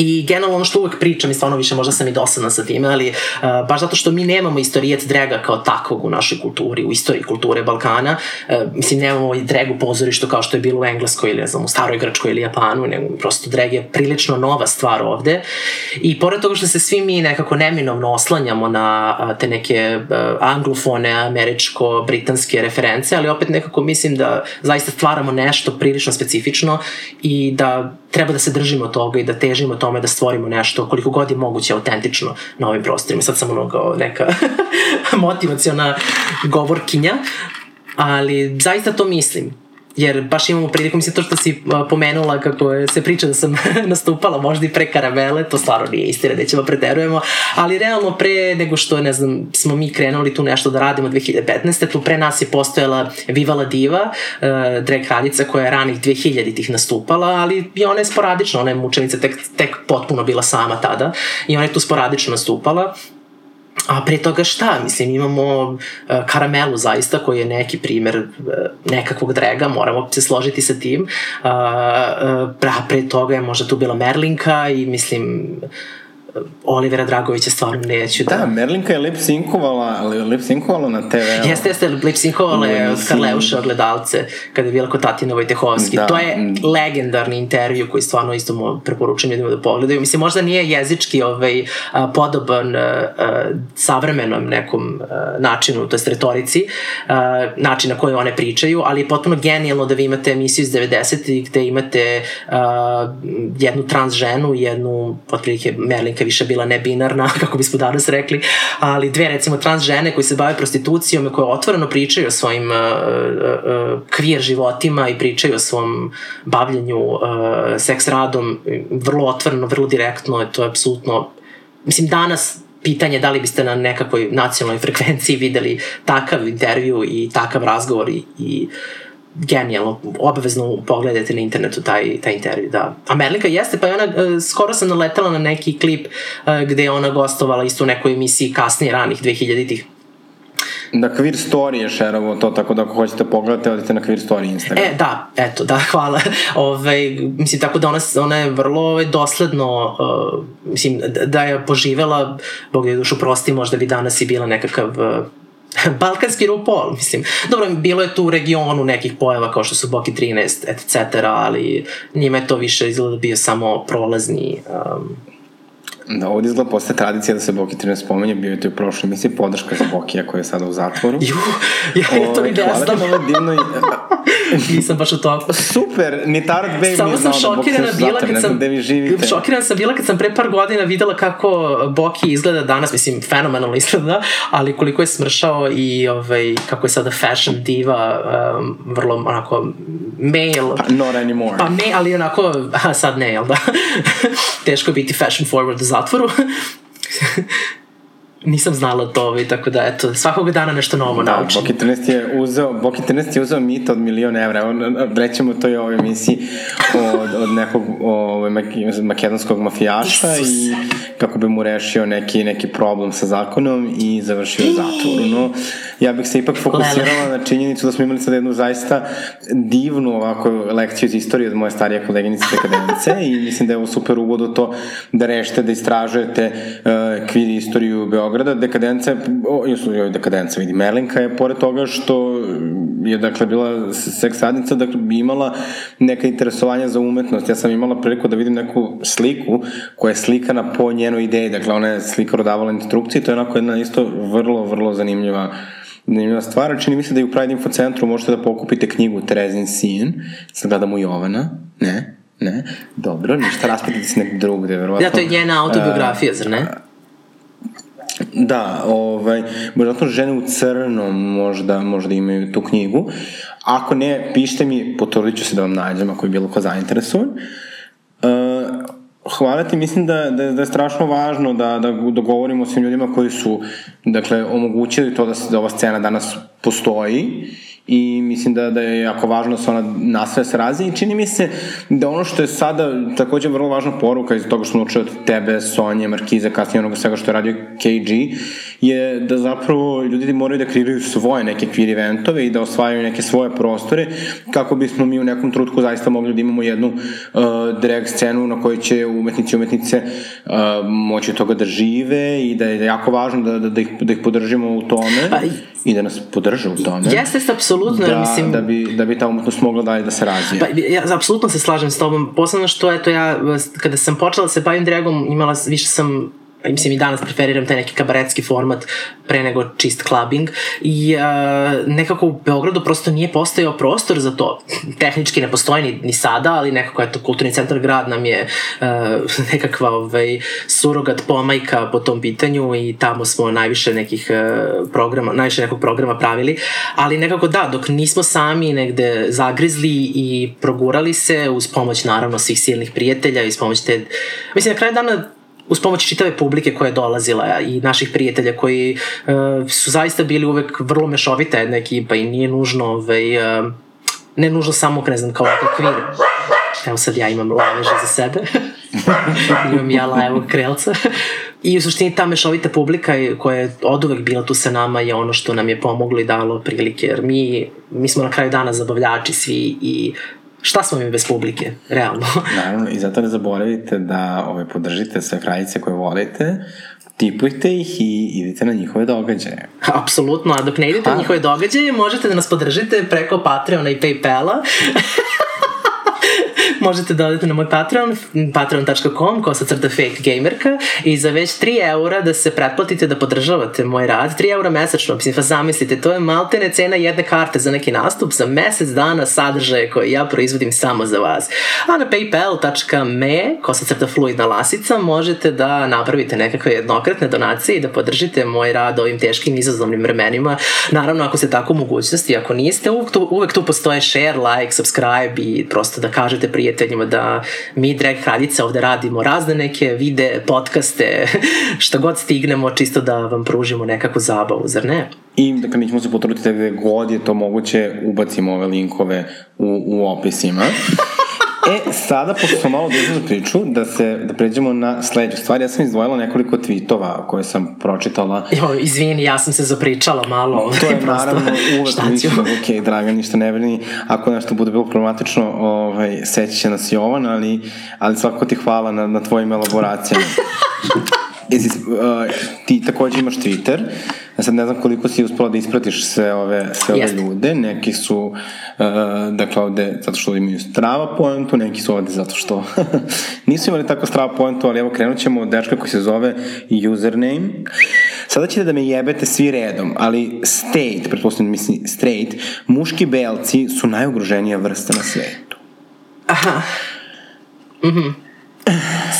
I generalno ono što uvek pričam i stvarno više možda sam i dosadna sa time, ali uh, baš zato što mi nemamo istorijet draga kao takvog u našoj kulturi, u istoriji kulture Balkana, uh, mislim nemamo i drag u pozorištu kao što je bilo u Engleskoj ili ne znam u Staroj Grčkoj ili Japanu, nego prosto drag je prilično nova stvar ovde. I pored toga što se svi mi nekako neminovno oslanjamo na uh, te neke uh, anglofone, američko-britanske reference, ali opet nekako mislim da zaista stvaramo nešto prilično specifično i da treba da se držimo toga i da težimo tome da stvorimo nešto koliko god je moguće autentično na ovim prostorima. Sad sam ono neka motivaciona govorkinja, ali zaista to mislim jer baš imamo priliku, mislim to što si pomenula kako je, se priča da sam nastupala možda i pre karamele, to stvarno nije istina, nećemo preterujemo, ali realno pre nego što, ne znam, smo mi krenuli tu nešto da radimo 2015. tu pre nas je postojala Viva la Diva, uh, drag kraljica koja je ranih 2000 tih nastupala, ali i ona je sporadično, ona je mučenica tek, tek potpuno bila sama tada i ona je tu sporadično nastupala A pre toga šta? Mislim, imamo uh, karamelu zaista koji je neki primer uh, nekakvog drega, moramo se složiti sa tim. Uh, uh, pre toga je možda tu bila Merlinka i mislim Olivera Dragovića stvarno neću da... Da, Merlinka je lip sinkovala, ali lip sinkovala na TV. Jeste, jeste, lip sinkovala je od Karleuša ogledalce kada je bila kod Tatina Vojtehovski. Da. To je legendarni intervju koji stvarno isto preporučujem ljudima da pogledaju. Mislim, možda nije jezički ovaj, podoban savremenom nekom načinu, to je retorici, način na koji one pričaju, ali je potpuno genijalno da vi imate emisiju iz 90. gde imate jednu trans ženu, jednu, otprilike, Merlinka majka više bila nebinarna, kako bismo danas rekli, ali dve recimo trans žene koji se bave prostitucijom i koje otvoreno pričaju o svojim uh, uh, kvir životima i pričaju o svom bavljenju uh, seks radom vrlo otvoreno, vrlo direktno, to je apsolutno mislim danas pitanje da li biste na nekakvoj nacionalnoj frekvenciji videli takav intervju i takav razgovor i, i uh, genijalno, obavezno pogledajte na internetu taj, taj intervju, da. A Merlika jeste, pa je ona, uh, skoro sam naletala na neki klip uh, gde je ona gostovala isto u nekoj emisiji kasnije, ranih 2000-ih. Na Queer Story je šerovo to, tako da ako hoćete pogledate, odite na Queer Story Instagram. E, da, eto, da, hvala. Ove, mislim, tako da ona, ona je vrlo ove, dosledno, uh, mislim, da, da je poživela, Bog je dušu prosti, možda bi danas i bila nekakav uh, Balkanski RuPaul, mislim. Dobro, bilo je tu u regionu nekih pojava kao što su Boki 13, etc., ali njima je to više izgleda bio samo prolazni um, Da, ovdje izgleda posle tradicija da se Boki 13 spomenje, bio je to u prošloj emisiji podrška za Bokija koja je sada u zatvoru. Ju, ja to i ne znam. Hvala ti divnoj... Nisam baš u to. Super, ni Tarot Babe Samo sam šokirana bila kad sam... vi živite. Šokirana sam bila kad sam pre par godina videla kako Boki izgleda danas, mislim, fenomenalno izgleda, ali koliko je smršao i ovaj, kako je sada fashion diva, um, vrlo onako male. Pa, not anymore. Pa me, ali onako, aha, sad ne, jel da? Teško biti fashion forward u zatvoru. Nisam znala to ovaj, tako da eto, svakog dana nešto novo da, naučim. Boki 13 je uzeo, Boki 13 je uzeo mit od milion evra, rećemo to i ovoj emisiji od, od nekog ovaj, makedonskog mafijaša Isus. i kako bi mu rešio neki, neki problem sa zakonom i završio u zatvoru. No, ja bih se ipak fokusirala Lele. na činjenicu da smo imali sad jednu zaista divnu ovako lekciju iz istorije od moje starije koleginice dekadence i mislim da je ovo super uvod u to da rešite, da istražujete uh, kvir istoriju Beograda. Dekadenca je, o, joj, dekadenca vidi, Merlinka je pored toga što je dakle bila seks radnica, dakle bi imala neka interesovanja za umetnost. Ja sam imala priliku da vidim neku sliku koja je slikana po njenoj ideji, dakle ona je slika rodavala instrukcije, to je onako jedna isto vrlo, vrlo zanimljiva zanimljiva stvar. Čini mi se da i u Pride Info centru možete da pokupite knjigu Terezin sin. Sad gledamo Jovana. Ne? Ne? Dobro, ništa, raspitite se nekog drugog, da je verovatno... Da, to je njena autobiografija, uh, zar ne? Da, ovaj, možda žene u crnom možda, možda imaju tu knjigu. Ako ne, pišite mi, potrudit ću se da vam nađem ako je bilo ko zainteresovan. Uh, hvala ti, mislim da, da, da je strašno važno da, da dogovorimo svim ljudima koji su dakle, omogućili to da, se, da ova scena danas postoji i mislim da, da je jako važno da se ona nastaje da se razvije i čini mi se da ono što je sada takođe vrlo važna poruka iz toga što smo učili od tebe, Sonje, Markize, kasnije onoga svega što je radio KG, je da zapravo ljudi moraju da kreiraju svoje neke queer eventove i da osvajaju neke svoje prostore kako bismo mi u nekom trutku zaista mogli da imamo jednu uh, drag scenu na kojoj će umetnici i umetnice uh, moći toga da žive i da je jako važno da, da, da, ih, da ih podržimo u tome pa, i da nas podrže u tome. Jeste, apsolutno. Da, mislim, da, bi, da bi ta umetnost mogla dalje da se razvije. Pa, ja apsolutno se slažem s tobom. Posledno što, eto, ja, kada sam počela da se bavim dragom, imala, više sam mislim i danas preferiram taj neki kabaretski format pre nego čist clubbing i uh, nekako u Beogradu prosto nije postojao prostor za to. Tehnički ne postoji ni, ni sada, ali nekako eto kulturni centar grad nam je uh, nekakva ovaj, surogat pomajka po tom pitanju i tamo smo najviše nekih uh, programa, najviše nekog programa pravili, ali nekako da, dok nismo sami negde zagrizli i progurali se uz pomoć naravno svih silnih prijatelja i s pomoć te, mislim na kraju dana uz pomoć čitave publike koja je dolazila i naših prijatelja koji uh, su zaista bili uvek vrlo mešovita jedna ekipa i nije nužno ovaj, uh, ne nužno samo, ne znam, kao kvir. Evo sad ja imam laveže za sebe. imam ja lavog krelca. I u suštini ta mešovita publika koja je od uvek bila tu sa nama je ono što nam je pomoglo i dalo prilike, jer mi, mi smo na kraju dana zabavljači svi i šta smo mi bez publike, realno. Naravno, i zato ne zaboravite da ove, podržite sve kraljice koje volite, tipujte ih i idite na njihove događaje. Apsolutno, a dok ne idete ha. na njihove događaje, možete da nas podržite preko Patreona i Paypala. možete da odete na moj Patreon, patreon.com, kosa crta fake gamerka i za već 3 eura da se pretplatite da podržavate moj rad, 3 eura mesečno, mislim, pa zamislite, to je maltene cena jedne karte za neki nastup za mesec dana sadržaje koje ja proizvodim samo za vas. A na paypal.me, kosa crta fluidna lasica, možete da napravite nekakve jednokratne donacije i da podržite moj rad ovim teškim izazovnim vremenima. Naravno, ako ste tako mogućnosti, ako niste, uvek tu, uvek tu postoje share, like, subscribe i prosto da kažete prije prijateljima da mi drag kraljice ovde radimo razne neke vide, podcaste, šta god stignemo čisto da vam pružimo nekakvu zabavu, zar ne? I dakle, mi ćemo se potruditi da gde god je to moguće ubacimo ove linkove u, u opisima. E, sada, pošto smo malo duže za priču, da se, da pređemo na sledeću stvar. Ja sam izdvojila nekoliko tweetova koje sam pročitala. Jo, izvini, ja sam se zapričala malo. To je naravno uvek mislim, ok, draga, ništa ne brini. Ako nešto bude bilo problematično, ovaj, seći će nas Jovan, ali, ali svakako ti hvala na, na tvojim elaboracijama. Jesi, uh, ti takođe imaš Twitter, sad ne znam koliko si uspela da ispratiš sve ove, sve ove ljude, neki su, uh, dakle ovde, zato što imaju strava poentu, neki su ovde zato što nisu imali tako strava poentu, ali evo krenut ćemo od dečka koji se zove username. Sada ćete da me jebete svi redom, ali state, pretpostavljam mislim straight, muški belci su najugroženija vrsta na svetu. Aha. Mhm. Mm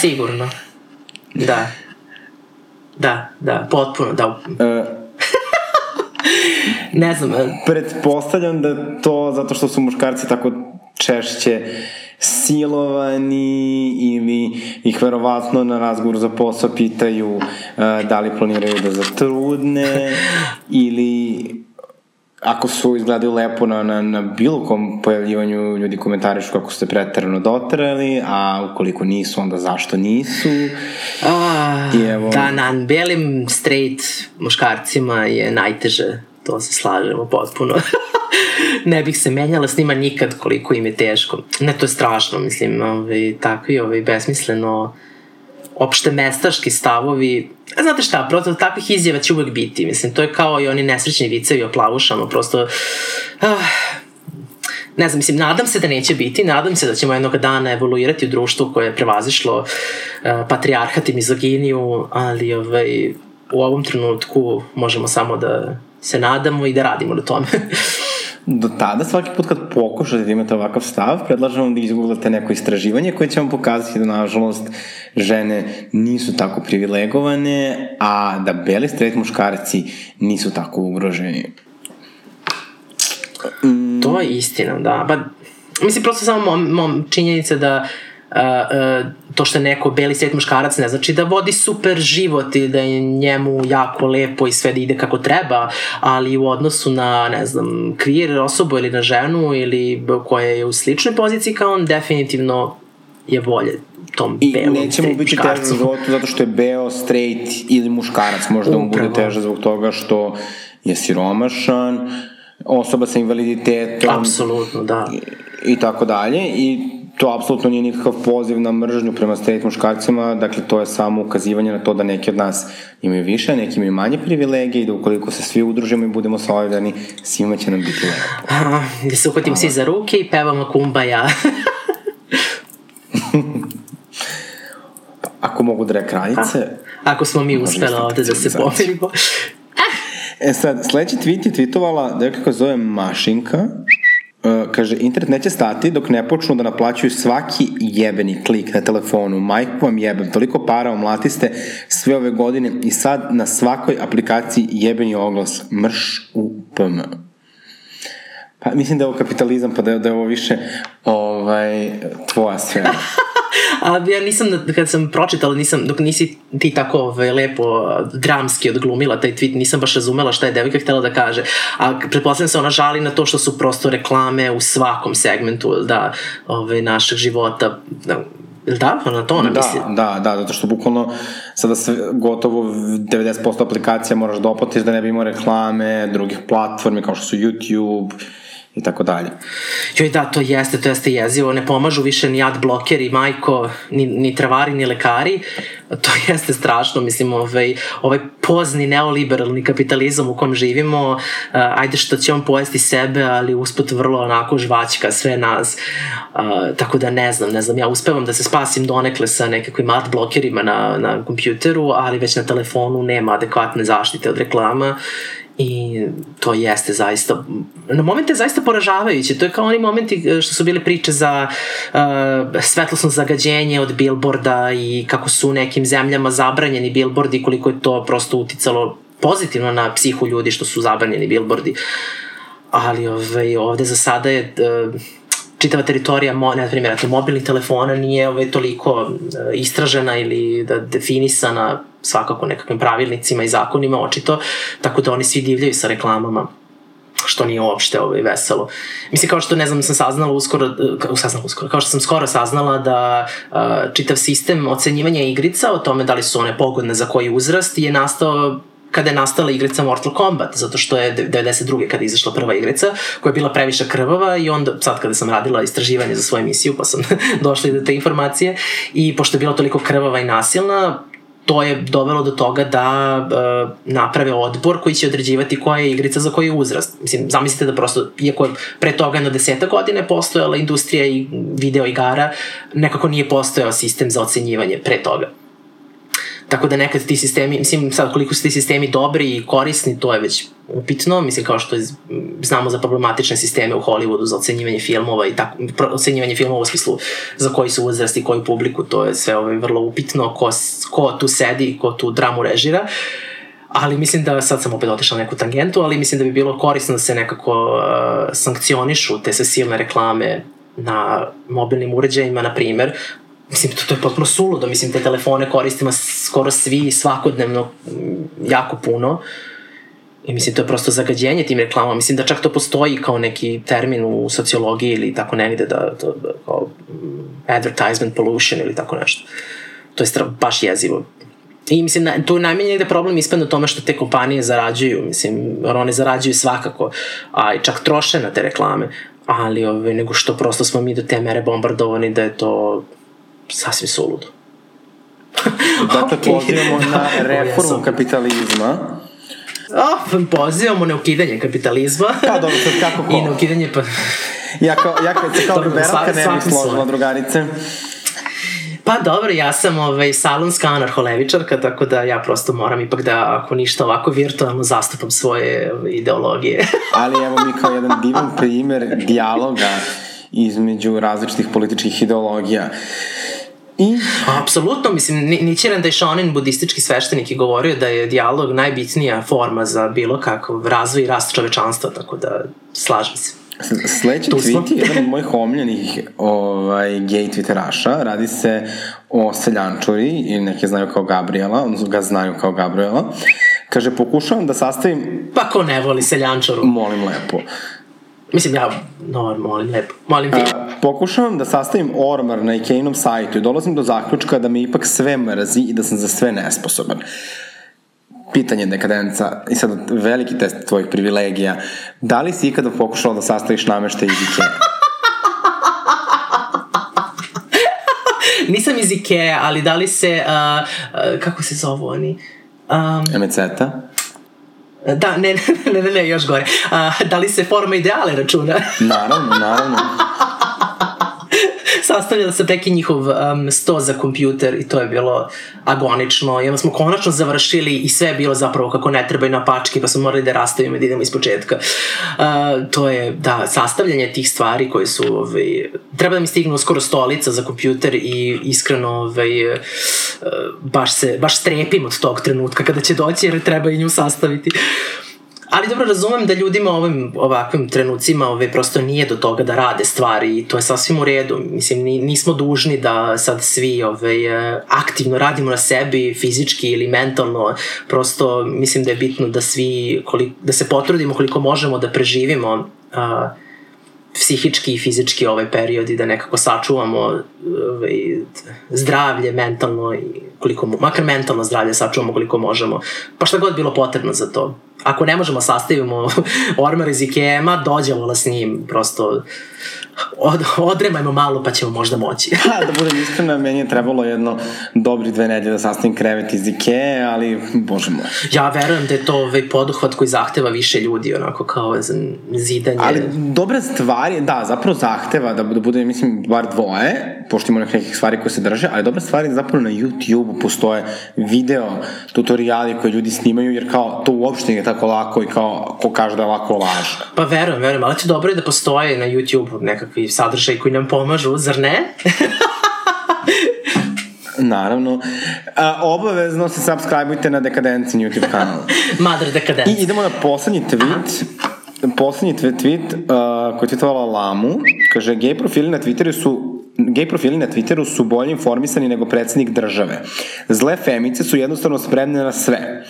Sigurno. Da. Da, da, potpuno, da. Uh, ne znam. E, Pretpostavljam da to zato što su muškarci tako češće silovani ili ih verovatno na razgovor za posao pitaju uh, da li planiraju da zatrudne ili ako su izgledaju lepo na, na, na bilo kom pojavljivanju ljudi komentarišu kako ste pretarano dotrali, a ukoliko nisu, onda zašto nisu. A, I evo... Da, na belim straight muškarcima je najteže, to se slažemo potpuno. ne bih se menjala s njima nikad koliko im je teško. Ne, to je strašno, mislim, ovaj, takvi ovaj, besmisleno opšte mestaški stavovi, znate šta, prosto takvih izjava će uvek biti, mislim, to je kao i oni nesrećni vicevi o plavušama, prosto, uh, ne znam, mislim, nadam se da neće biti, nadam se da ćemo jednog dana evoluirati u društvu koje je prevazišlo uh, patrijarhat i mizoginiju, ali ovaj, u ovom trenutku možemo samo da se nadamo i da radimo na tome. Do tada, svaki put kad pokušate da imate ovakav stav, predlažem vam da izgooglate neko istraživanje koje će vam pokazati da, nažalost, žene nisu tako privilegovane, a da beli straight muškarci nisu tako ugroženi. Mm. To je istina, da. Pa, mislim, prosto samo mom, mom činjenica da uh, to što je neko beli svet muškarac ne znači da vodi super život i da je njemu jako lepo i sve da ide kako treba, ali u odnosu na, ne znam, queer osobu ili na ženu ili koja je u sličnoj poziciji kao on, definitivno je bolje tom I belom I neće mu biti teže u životu zato što je beo, straight ili muškarac. Možda mu bude teže zbog toga što je siromašan, osoba sa invaliditetom. Apsolutno, da. I, i tako dalje. I to apsolutno nije nikakav poziv na mržnju prema straight muškarcima, dakle to je samo ukazivanje na to da neki od nas imaju više, neki imaju manje privilegije i da ukoliko se svi udružimo i budemo solidarni, svima će nam biti lepo. Da se uhvatim svi za ruke i pevamo kumbaja. Ako mogu da kraljice... Ako smo mi uspeli ovde da se pomirimo. E sad, sledeći tweet je tweetovala devojka koja zove Mašinka. Uh, kaže, internet neće stati dok ne počnu da naplaćuju svaki jebeni klik na telefonu. Majku vam jebem, toliko para omlatiste sve ove godine i sad na svakoj aplikaciji jebeni oglas. Mrš u PM. Pa mislim da je ovo kapitalizam, pa da je, da je ovo više ovaj, tvoja sfera. Ali ja nisam, kad sam pročitala, nisam, dok nisi ti tako ove, lepo dramski odglumila taj tweet, nisam baš razumela šta je devojka htela da kaže. A pretpostavljam se ona žali na to što su prosto reklame u svakom segmentu da, ove, našeg života, da, Ili da? Na to ona da, misli? Da, da, zato što bukvalno sada sve, gotovo 90% aplikacija moraš da oplatiš da ne bi imao reklame, drugih platformi kao što su YouTube, i tako dalje. Joj da, to jeste, to jeste jezivo, ne pomažu više ni ad blokeri, majko, ni, ni travari, ni lekari, to jeste strašno, mislim, ovaj, ovaj pozni neoliberalni kapitalizam u kom živimo, uh, ajde što će on pojesti sebe, ali usput vrlo onako žvaćka sve nas, uh, tako da ne znam, ne znam, ja uspevam da se spasim donekle sa nekakvim ad blokerima na, na kompjuteru, ali već na telefonu nema adekvatne zaštite od reklama I to jeste zaista, na momente zaista poražavajuće. To je kao oni momenti e, što su bile priče za uh, svetlosno zagađenje od bilborda i kako su u nekim zemljama zabranjeni bilbordi koliko je to prosto uticalo pozitivno na psihu ljudi što su zabranjeni bilbordi. Ali ovaj, ovde za sada je uh, čitava teritorija, mo, ne primjer, mobilnih telefona nije ovaj, toliko uh, istražena ili da definisana svakako nekakvim pravilnicima i zakonima očito, tako da oni svi divljaju sa reklamama što nije uopšte ovaj, veselo. Mislim, kao što, ne znam, sam saznala uskoro, kao, saznala uskoro, kao što sam skoro saznala da uh, čitav sistem ocenjivanja igrica o tome da li su one pogodne za koji uzrast je nastao kada je nastala igrica Mortal Kombat, zato što je 92. kada je izašla prva igrica, koja je bila previše krvava i onda, sad kada sam radila istraživanje za svoju emisiju, pa sam došla i do te informacije, i pošto je bila toliko krvava i nasilna, to je dovelo do toga da uh, naprave odbor koji će određivati koja je igrica za koji je uzrast. Mislim, zamislite da prosto, iako je pre toga na deseta godine postojala industrija i video igara, nekako nije postojao sistem za ocenjivanje pre toga. Tako da nekad ti sistemi, mislim sad koliko su ti sistemi dobri i korisni, to je već upitno, mislim kao što znamo za problematične sisteme u Hollywoodu za ocenjivanje filmova i tako, ocenjivanje filmova u smislu za koji su uzrast i koju publiku, to je sve ovaj, vrlo upitno, ko, ko tu sedi, ko tu dramu režira. Ali mislim da, sad sam opet otišla na neku tangentu, ali mislim da bi bilo korisno da se nekako uh, sankcionišu te sve silne reklame na mobilnim uređajima, na primer, Mislim, to, to je potpuno suludo, mislim, te telefone koristimo skoro svi svakodnevno jako puno. I mislim, to je prosto zagađenje tim reklamama. Mislim da čak to postoji kao neki termin u sociologiji ili tako negde, da, to, kao mm, advertisement pollution ili tako nešto. To je stra, baš jezivo. I mislim, na, tu najmanje negde problem ispadne u tome što te kompanije zarađuju, mislim, one zarađuju svakako, a i čak troše na te reklame, ali ove, nego što prosto smo mi do te mere bombardovani da je to sasvim suludo. dakle, okay. pozivamo na reformu kapitalizma. Oh, pozivamo na ukidanje kapitalizma. Pa dobro, sad kako ko? I na ukidanje pa... ja kao, ja kao, kao liberalka ne bih složila drugarice. Pa dobro, ja sam ovaj, salonska anarholevičarka, tako da ja prosto moram ipak da, ako ništa ovako virtualno, zastupam svoje ovaj, ideologije. Ali evo mi kao jedan divan primer dijaloga između različitih političkih ideologija. I? Apsolutno, mislim, Nichiren Daishonin, budistički sveštenik, je govorio da je dijalog najbitnija forma za bilo kakav razvoj i rast čovečanstva, tako da slažem se. Sledeći tweet je jedan od mojih omiljenih ovaj, gay twitteraša. Radi se o seljančuri, i neke znaju kao Gabriela, odnosno ga znaju kao Gabriela. Kaže, pokušavam da sastavim... Pa ko ne voli seljančuru? Molim lepo. Mislim, ja, no, molim lepo, molim ti. A, pokušavam da sastavim ormar na Ikeinom sajtu i dolazim do zaključka da me ipak sve mrazi i da sam za sve nesposoban. Pitanje dekadenca i sad veliki test tvojih privilegija. Da li si ikada pokušala da sastaviš nameštaj iz Ikea? Nisam iz Ikea, ali da li se, uh, uh, kako se zovu oni? Um, Emeceta? Da, ne, ne, ne, ne, još gore. A, da li se forma ideale računa? naravno, naravno. sastavljala sam neki njihov um, sto za kompjuter i to je bilo agonično i onda smo konačno završili i sve je bilo zapravo kako ne trebaju na pačke pa smo morali da rastavimo i da idemo iz početka. Uh, to je, da, sastavljanje tih stvari koje su, ovaj, treba da mi stignu skoro stolica za kompjuter i iskreno ovaj, uh, baš se, baš strepim od tog trenutka kada će doći jer treba i nju sastaviti. Ali dobro razumem da ljudima ovim ovakvim trenucima ove, prosto nije do toga da rade stvari i to je sasvim u redu. Mislim, nismo dužni da sad svi ove, aktivno radimo na sebi, fizički ili mentalno. Prosto mislim da je bitno da svi, koliko, da se potrudimo koliko možemo da preživimo a, psihički i fizički ovaj period i da nekako sačuvamo ovaj, zdravlje mentalno i koliko, makar mentalno zdravlje sačuvamo koliko možemo. Pa šta god bilo potrebno za to. Ako ne možemo sastavimo ormar iz Ikea-ma, dođemo s njim, prosto od, odremajmo malo pa ćemo možda moći. Ha, da budem iskrena, meni je trebalo jedno dobri dve nedelje da sastavim krevet iz Ikea, ali bože moj. Ja verujem da je to ovaj poduhvat koji zahteva više ljudi, onako kao zidanje. Ali dobre stvari, da, zapravo zahteva da, da bude, mislim, bar dvoje, pošto ima nekih stvari koje se drže, ali dobre stvari zapravo na YouTube-u postoje video tutoriali koje ljudi snimaju, jer kao to uopšte nije tako lako i kao ko kaže da je lako laže. Pa verujem, verujem, ali ti dobro je da postoje na YouTube nekakvi sadržaj koji nam pomažu, zar ne? Naravno. A, obavezno se subscribeujte na Dekadenci YouTube kanal. Mother Dekadenci. I idemo na poslednji tweet. Aha. Poslednji tweet uh, koji je tweetovala Lamu. Kaže, gej profili na Twitteru su gej profili na Twitteru su bolje informisani nego predsednik države. Zle femice su jednostavno spremne na sve.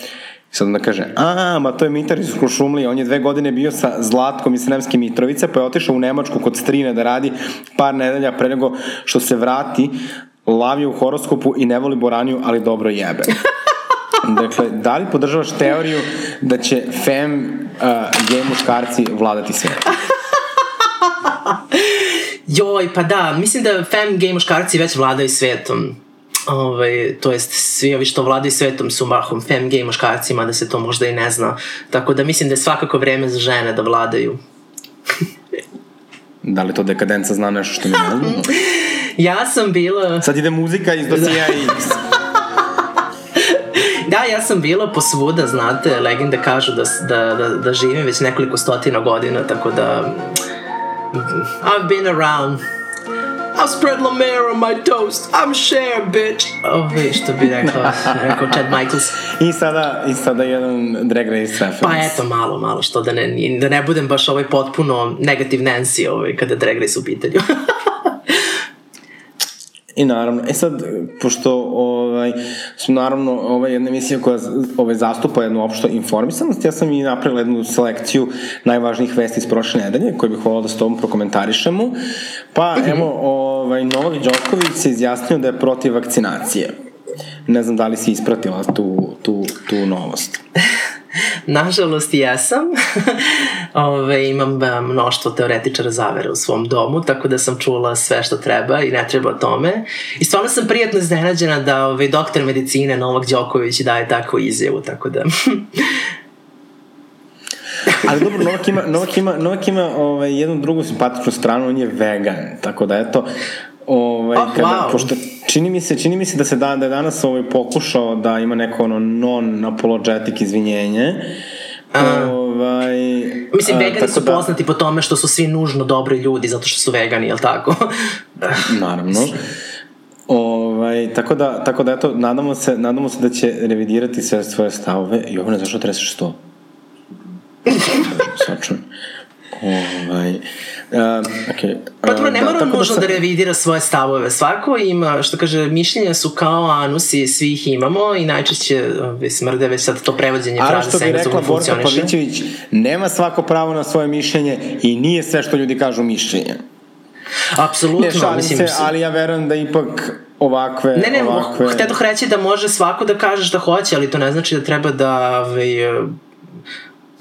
I sad onda kaže, a, ma to je Mitar iz Krušumlije, on je dve godine bio sa Zlatkom iz Sremske Mitrovice, pa je otišao u Nemačku kod strine da radi par nedelja pre nego što se vrati, lavio u horoskopu i ne voli Boraniju, ali dobro jebe. Dakle, da li podržavaš teoriju da će fem uh, gej muškarci vladati svetom? Joj, pa da, mislim da fem gej muškarci već vladaju svetom ovaj, to jest svi ovi što vladaju svetom su mahom fem gay muškarcima, da se to možda i ne zna. Tako da mislim da je svakako vreme za žene da vladaju. da li to dekadenca zna nešto što mi ne znamo? ja sam bila... Sad ide muzika iz dosija X. da, ja sam bila posvuda, znate, legende kažu da, da, da, da živim već nekoliko stotina godina, tako da... I've been around. I've spread La Mer on my toast. I'm share, bitch. Ove, što bi rekao, rekao Chad Michaels. I sada, I sada jedan Drag Race reference. Pa eto, malo, malo, što da ne, da ne budem baš ovaj potpuno negativ Nancy ovaj, kada Drag Race u pitanju. I naravno, e sad, pošto ovaj, su naravno ovaj, jedna emisija koja ovaj, zastupa jednu opšto informisanost, ja sam i napravila jednu selekciju najvažnijih vesti iz prošle nedelje, koje bih volao da s tobom prokomentarišemo. Pa, evo, ovaj, Novak Đoković se izjasnio da je protiv vakcinacije. Ne znam da li si ispratila tu, tu, tu novost. Nažalost, jesam. Ove, imam mnoštvo teoretičara zavere u svom domu, tako da sam čula sve što treba i ne treba o tome. I stvarno sam prijatno iznenađena da ove, doktor medicine Novak Đoković daje takvu izjavu, tako da... Ali dobro, Novak ima, Novak ima, Novak ima ovaj, jednu drugu simpatičnu stranu, on je vegan, tako da eto, ovaj, oh, kada, wow. pošto čini mi se, čini mi se da se da, da je danas ovaj pokušao da ima neko ono non-apologetic izvinjenje. A, ovaj, mislim, vegani su da, poznati po tome što su svi nužno dobri ljudi zato što su vegani, jel tako? naravno. Ovaj, tako da, tako da eto, nadamo se, nadamo se da će revidirati sve svoje stavove. I ovo ne zašto treseš to? Sačujem. Ovaj, Uh, okay. Pa dobro, ne da, mora da, nužno da, da revidira svoje stavove. Svako ima, što kaže, mišljenja su kao anusi, svi ih imamo i najčešće smrde već sad to prevođenje. A što bi rekla Borka Pavićević, nema svako pravo na svoje mišljenje i nije sve što ljudi kažu mišljenje. Apsolutno. Ne, šalim mislim, se, ali ja verujem da ipak ovakve... Ne, ne, ovakve... htetoh reći da može svako da kaže šta hoće, ali to ne znači da treba da ovaj,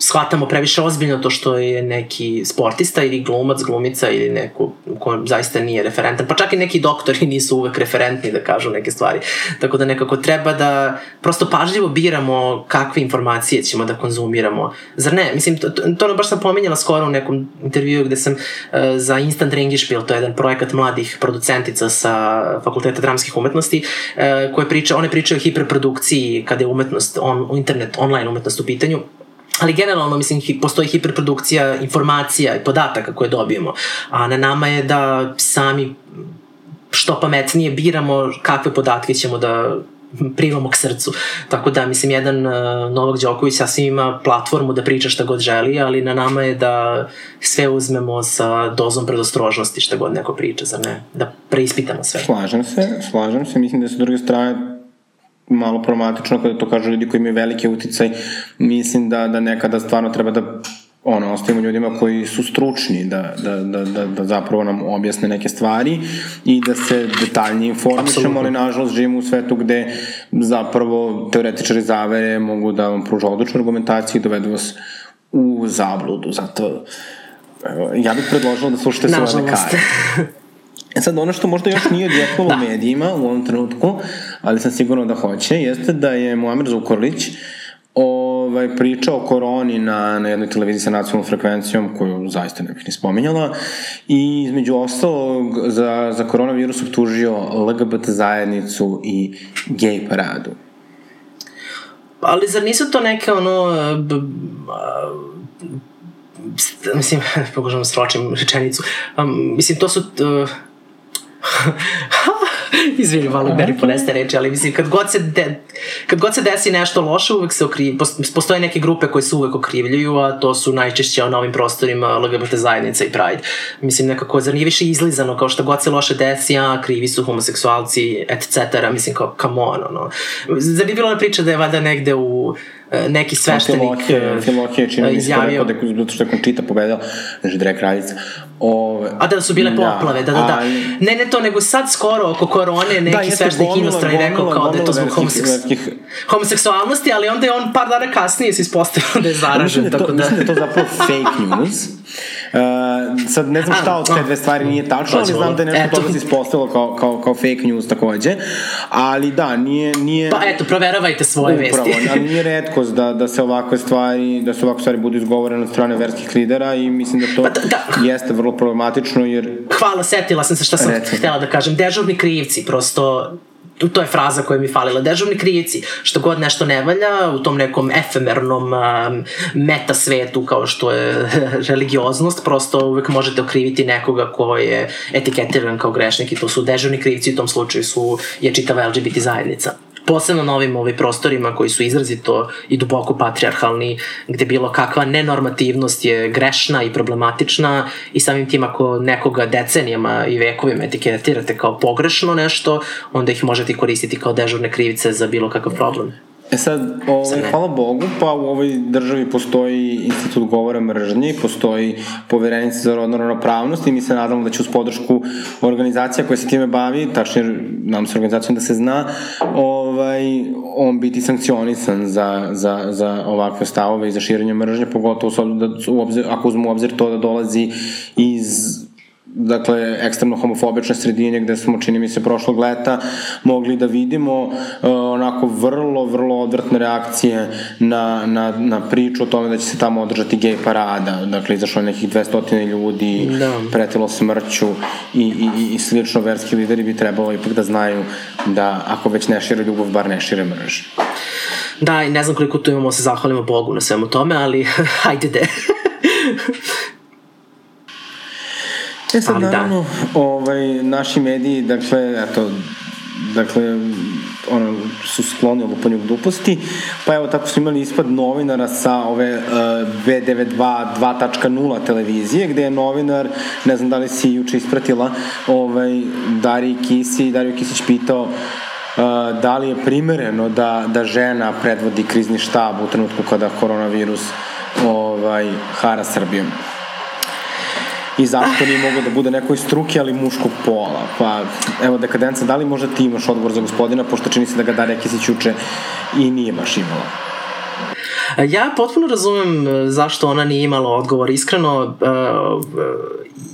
shvatamo previše ozbiljno to što je neki sportista ili glumac, glumica ili neko u ko zaista nije referentan, pa čak i neki doktori nisu uvek referentni da kažu neke stvari. Tako da nekako treba da prosto pažljivo biramo kakve informacije ćemo da konzumiramo. Zar ne? Mislim, to, to, to baš sam pominjala skoro u nekom intervjuu gde sam uh, za Instant Ringišpil, to je jedan projekat mladih producentica sa Fakulteta dramskih umetnosti, uh, koje priča, one pričaju o hiperprodukciji kada je umetnost, on, internet, online umetnost u pitanju ali generalno, mislim, postoji hiperprodukcija informacija i podataka koje dobijemo, a na nama je da sami što pametnije biramo kakve podatke ćemo da primamo k srcu. Tako da, mislim, jedan uh, Novak Đoković sasvim ima platformu da priča šta god želi, ali na nama je da sve uzmemo sa dozom predostrožnosti šta god neko priča, zar ne? Da preispitamo sve. Slažem se, slažem se. Mislim da sa druge strane malo problematično kada to kažu ljudi koji imaju velike uticaj. Mislim da, da nekada stvarno treba da ono, ostavimo ljudima koji su stručni da, da, da, da, da zapravo nam objasne neke stvari i da se detaljnije informišemo, ali nažalost živimo u svetu gde zapravo teoretičari zavere mogu da vam pružu odličnu argumentaciju i dovedu vas u zabludu, zato ja bih predložila da slušate svoje lekare. E sad, ono što možda još nije odjeklo da. u medijima u ovom trenutku, ali sam sigurno da hoće, jeste da je Muamer Zukorlić ovaj, pričao o koroni na, na jednoj televiziji sa nacionalnom frekvencijom, koju zaista ne bih ni spominjala, i između ostalog za, za koronavirus optužio LGBT zajednicu i gej paradu. Ali zar nisu to neke ono... B, b, mislim, pokušam da sročim rečenicu. Um, mislim, to su... Uh, Izvini, malo meni poneste reči, ali mislim, kad god, se de, kad god se desi nešto loše, uvek se okrivi, postoje neke grupe koje se uvek okrivljuju, a to su najčešće na ovim prostorima LGBT zajednica i Pride. Mislim, nekako, zar nije više izlizano, kao što god se loše desi, a krivi su homoseksualci, etc. Mislim, kao, come on, ono. Zar nije bilo na priča da je vada negde u neki sveštenik Filohije, čini mi se rekao da je zato što je Končita pobedala, znači da je kraljica. Ove, a da su bile da, poplave, da, da, da. Ne, ne to, nego sad skoro oko korone neki da, sveštenik inostrani rekao kao da je to zbog homoseksualnosti, homoseksualnosti, ali onda je on par dana kasnije se ispostavio da je zaražen. Mislim da, to, mislim da je to zapravo fake news. Uh, sad ne znam šta od te dve stvari nije tačno, ali znam da je nešto toga se ispostavilo kao, kao, kao fake news takođe. Ali da, nije... nije pa eto, proveravajte svoje upravo, vesti. ali nije redkost da, da se ovakve stvari, da se ovakve stvari budu izgovorene od strane verskih lidera i mislim da to pa da, da. jeste vrlo problematično jer... Hvala, setila sam se šta sam Recimo. htela da kažem. Dežurni krivci, prosto to je fraza koja mi falila, dežurni krivici, što god nešto ne valja u tom nekom efemernom um, meta svetu kao što je religioznost, prosto uvek možete okriviti nekoga ko je etiketiran kao grešnik i to su dežurni krivci, u tom slučaju su, je čitava LGBT zajednica posebno na ovim ovim prostorima koji su izrazito i duboko patrijarhalni, gde bilo kakva nenormativnost je grešna i problematična i samim tim ako nekoga decenijama i vekovima etiketirate kao pogrešno nešto, onda ih možete koristiti kao dežurne krivice za bilo kakav problem. E sad, ovaj, hvala Bogu, pa u ovoj državi postoji institut govora mržnje, postoji poverenica za rodnu ravnopravnost i mi se nadamo da će uz podršku organizacija koja se time bavi, tačnije nam se organizacijom da se zna, ovaj, on biti sankcionisan za, za, za ovakve stavove i za širenje mržnje, pogotovo da, u obzir, ako uzmemo u obzir to da dolazi iz dakle, ekstremno homofobične sredine gde smo, čini mi se, prošlog leta mogli da vidimo uh, onako vrlo, vrlo odvratne reakcije na, na, na priču o tome da će se tamo održati gej parada. Dakle, izašlo je nekih 200 ljudi, da. pretilo smrću i, i, i slično verski lideri bi trebalo ipak da znaju da ako već ne šire ljubav, bar ne šire mrž. Da, i ne znam koliko tu imamo da se zahvalimo Bogu na svemu tome, ali hajde de. E sad, Ali da. naravno, da. ovaj, naši mediji, dakle, eto, dakle, ono, su skloni lupanju gluposti, pa evo tako smo imali ispad novinara sa ove uh, B92 2.0 televizije, gde je novinar, ne znam da li si juče ispratila, ovaj, Darij Kisi, Dario Kisić pitao uh, da li je primereno da, da žena predvodi krizni štab u trenutku kada koronavirus ovaj, hara Srbijom i zašto nije moglo da bude nekoj struke, ali muškog pola. Pa, evo, dekadenca, da li možda ti imaš odgovor za gospodina, pošto čini se da ga Darija Kisić uče i nije baš imala? Ja potpuno razumem zašto ona nije imala odgovor. Iskreno,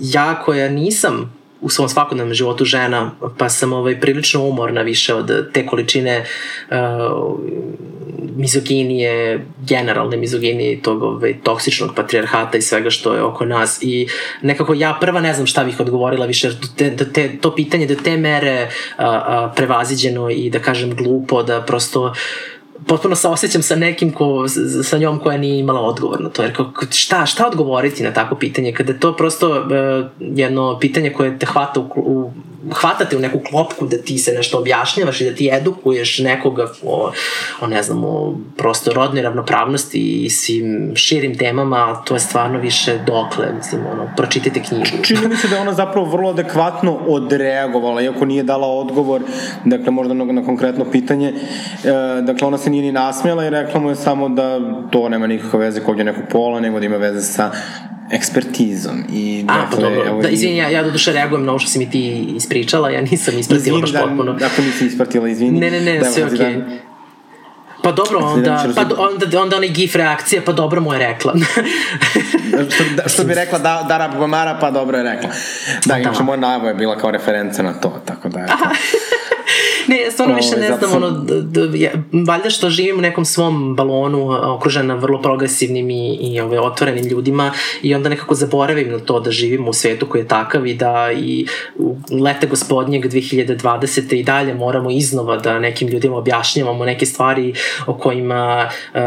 ja koja nisam u svom svakodnevnom životu žena, pa sam ovaj, prilično umorna više od te količine uh, mizoginije, generalne mizoginije tog ovaj, toksičnog patrijarhata i svega što je oko nas i nekako ja prva ne znam šta bih odgovorila više, te, te, to pitanje do te mere uh, uh, prevaziđeno i da kažem glupo, da prosto potpuno se osjećam sa nekim ko, sa njom koja nije imala odgovor na to, jer šta, šta odgovoriti na tako pitanje, kada je to prosto uh, jedno pitanje koje te hvata u, u hvatate u neku klopku da ti se nešto objašnjavaš i da ti edukuješ nekoga o, o ne znam, o prosto rodnoj ravnopravnosti i svim širim temama, to je stvarno više dokle, mislim, ono, pročitajte knjigu. Čini mi se da ona zapravo vrlo adekvatno odreagovala, iako nije dala odgovor, dakle, možda na konkretno pitanje, e, dakle, ona se nije ni nasmijala i rekla mu je samo da to nema nikakve veze kog je nekog pola, nego da ima veze sa ekspertizom. I, A, dakle, pa dobro. Evo, da, izvini, ja, ja do duše reagujem na ovo što si mi ti ispričala, ja nisam ispratila baš da, potpuno. Ako nisi ispratila, izvini. Ne, ne, ne, da, sve okej. Okay. Da, Pa dobro, onda, pa, onda, onda onaj gif reakcija, pa dobro mu je rekla. što, da, što bi rekla da, Dara Bumara, pa dobro je rekla. Da, da. inače moja najava je bila kao referenca na to, tako da je to. ne, stvarno više ne znam, ono, ja, valjda što živim u nekom svom balonu, okružena vrlo progresivnim i, i ove, otvorenim ljudima i onda nekako zaboravim na to da živim u svetu koji je takav i da i lete gospodnjeg 2020. i dalje moramo iznova da nekim ljudima objašnjavamo neke stvari o kojima uh,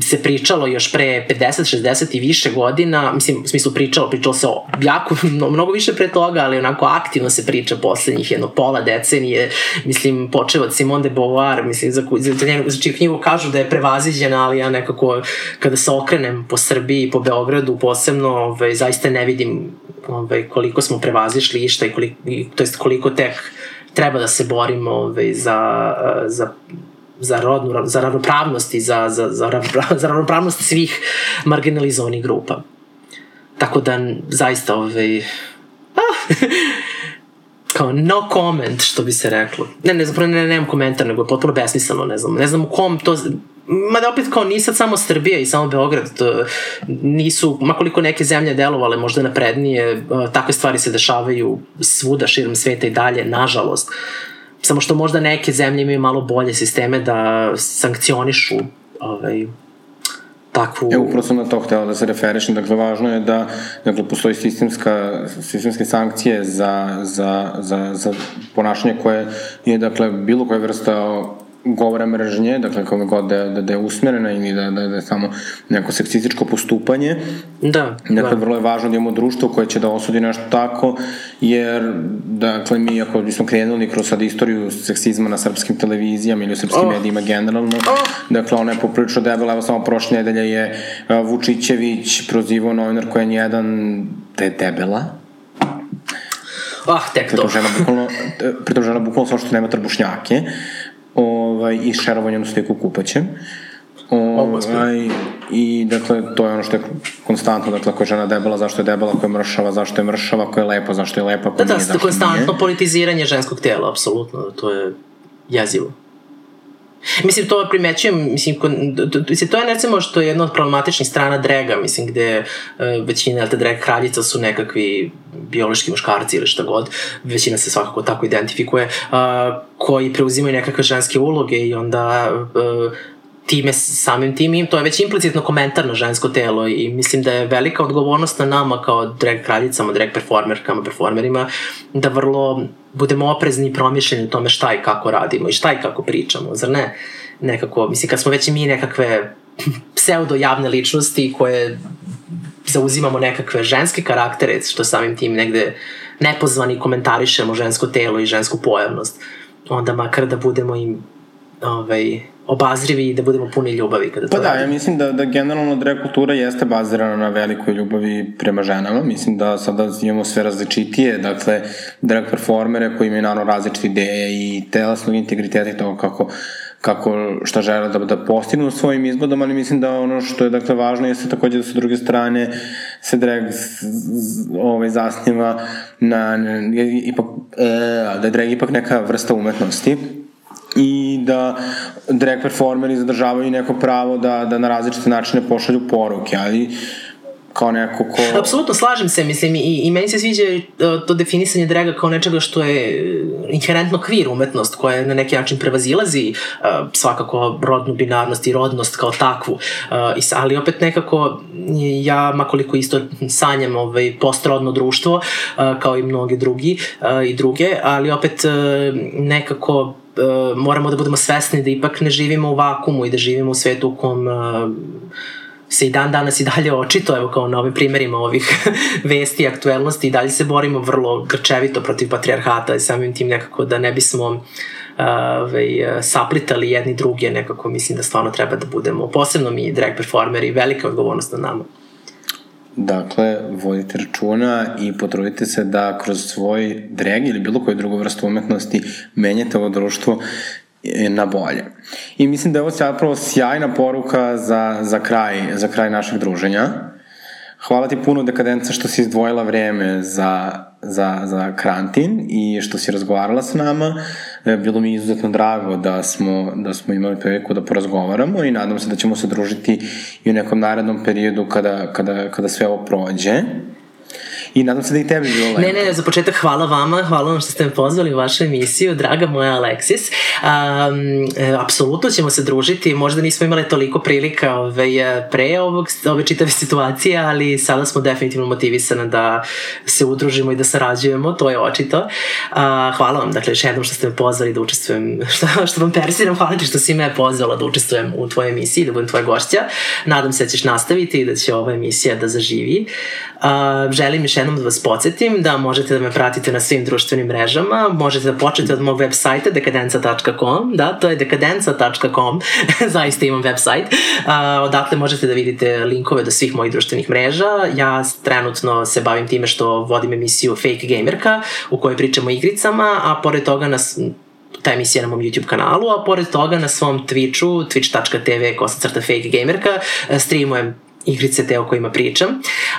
se pričalo još pre 50, 60 i više godina, mislim, u smislu pričalo, pričalo se o jako, mnogo više pre toga, ali onako aktivno se priča poslednjih jedno pola decenije, mislim, počeo od Simone de Beauvoir, mislim, za, za, za, čiju knjigu kažu da je prevaziđena, ali ja nekako, kada se okrenem po Srbiji, po Beogradu posebno, ovaj, zaista ne vidim ovaj, koliko smo prevazišli išta i koliko, to jest koliko tek treba da se borimo ovaj, za, za za rodnu, za ravnopravnost i za, za, za, za ravnopravnost svih marginalizovanih grupa. Tako da, zaista, ovaj, ah, kao no comment, što bi se reklo. Ne, ne, zapravo ne, nemam komentar, nego je potpuno besmisleno, ne znam. Ne znam u kom to... Ma da opet kao nije sad samo Srbija i samo Beograd, to, nisu, makoliko neke zemlje delovale možda naprednije, takve stvari se dešavaju svuda širom sveta i dalje, nažalost. Samo što možda neke zemlje imaju malo bolje sisteme da sankcionišu ovaj, takvu... Evo, upravo sam na to htela da se referišem, dakle, važno je da dakle, postoji sistemska, sistemske sankcije za, za, za, za ponašanje koje je, dakle, bilo koja vrsta govora mržnje, dakle kako god da, da, da je usmerena ili da, da, da je samo neko seksističko postupanje. Da. Dakle, da. vrlo je važno da imamo društvo koje će da osudi nešto tako, jer, dakle, mi ako bismo krenuli kroz sad istoriju seksizma na srpskim televizijama ili u srpskim oh. medijima generalno, oh. dakle, ona je poprilično debela, evo samo prošle nedelje je Vučićević prozivao novinar koja je jedan da je debela, Ah, tek to. Žena bukvalno, pritom žena bukvalno samo što nema trbušnjake ovaj, i šerovanjem sliku kupaćem. Ovaj, I dakle, to je ono što je konstantno, dakle, ako je žena debela, zašto je debela, ako je mršava, zašto je mršava, ako je lepa, zašto je lepa, ako da, da, nije, zašto konstantno nije. politiziranje ženskog tela, apsolutno, to je jezivo. Mislim, to primećujem, mislim, mislim, to je recimo što je jedna od problematičnih strana drega, mislim, gde uh, većina, te drag kraljica su nekakvi biološki muškarci ili šta god, većina se svakako tako identifikuje, uh, koji preuzimaju nekakve ženske uloge i onda uh, time, samim tim im, to je već implicitno komentar na žensko telo i mislim da je velika odgovornost na nama kao drag kraljicama, drag performerkama, performerima, da vrlo budemo oprezni i promišljeni u tome šta i kako radimo i šta i kako pričamo, zar ne? Nekako, mislim, kad smo već i mi nekakve pseudo javne ličnosti koje zauzimamo nekakve ženske karaktere, što samim tim negde nepozvani komentarišemo žensko telo i žensku pojavnost, onda makar da budemo im ovaj, obazrivi i da budemo puni ljubavi kada pa to Pa da, radimo. ja mislim da, da generalno drag kultura jeste bazirana na velikoj ljubavi prema ženama. Mislim da sada imamo sve različitije, dakle, drag performere koji imaju naravno različite ideje i telesnog integriteta i toga kako kako šta žele da, da postignu svojim izgledom, ali mislim da ono što je dakle važno jeste takođe da sa druge strane se drag ovaj, zasniva na, na ipak, e, da je drag ipak neka vrsta umetnosti i da drag performeri zadržavaju neko pravo da, da na različite načine pošalju poruke, ali kao neko ko... Apsolutno, slažem se, mislim, i, i meni se sviđa e, to definisanje draga kao nečega što je inherentno kvir umetnost, koja na neki način prevazilazi uh, svakako rodnu binarnost i rodnost kao takvu, uh, ali opet nekako ja, makoliko isto sanjam ovaj, postrodno društvo, kao i mnogi drugi i druge, ali opet nekako uh, moramo da budemo svesni da ipak ne živimo u vakumu i da živimo u svetu u kom uh, se i dan danas i dalje očito, evo kao na ovim primerima ovih vesti i aktuelnosti i dalje se borimo vrlo grčevito protiv patrijarhata i samim tim nekako da ne bismo ovaj, saplitali jedni druge, nekako mislim da stvarno treba da budemo, posebno mi drag performeri, velika odgovornost na nama. Dakle, vodite računa i potrudite se da kroz svoj drag ili bilo koju drugu vrstu umetnosti menjate ovo društvo na bolje. I mislim da je ovo zapravo sjajna poruka za, za, kraj, za kraj našeg druženja. Hvala ti puno dekadenca što si izdvojila vreme za, za, za karantin i što si razgovarala sa nama. E, bilo mi izuzetno drago da smo, da smo imali priliku da porazgovaramo i nadam se da ćemo se družiti i u nekom narednom periodu kada, kada, kada sve ovo prođe i nadam se da i tebi bilo lepo. Ne, ne, za početak hvala vama, hvala vam što ste me pozvali u vašu emisiju, draga moja Alexis. Um, apsolutno ćemo se družiti, možda nismo imali toliko prilika ove, e, pre ovog, ove čitave situacije, ali sada smo definitivno motivisane da se udružimo i da sarađujemo, to je očito. Uh, hvala vam, dakle, još jednom što ste me pozvali da učestvujem, što, što vam persiram, hvala ti što si me pozvala da učestvujem u tvojoj emisiji, da budem tvoja gošća. Nadam se da ćeš nastaviti i da će ova emisija da zaživi. Uh, želim još jednom da vas podsjetim da možete da me pratite na svim društvenim mrežama, možete da počnete od mog web sajta dekadenca.com, da, to je dekadenca.com, zaista imam web sajt, uh, odatle možete da vidite linkove do svih mojih društvenih mreža, ja trenutno se bavim time što vodim emisiju Fake Gamerka, u kojoj pričamo o igricama, a pored toga nas ta emisija na mom YouTube kanalu, a pored toga na svom Twitchu, twitch.tv kosacrta fake gamerka, streamujem igrice te o kojima pričam.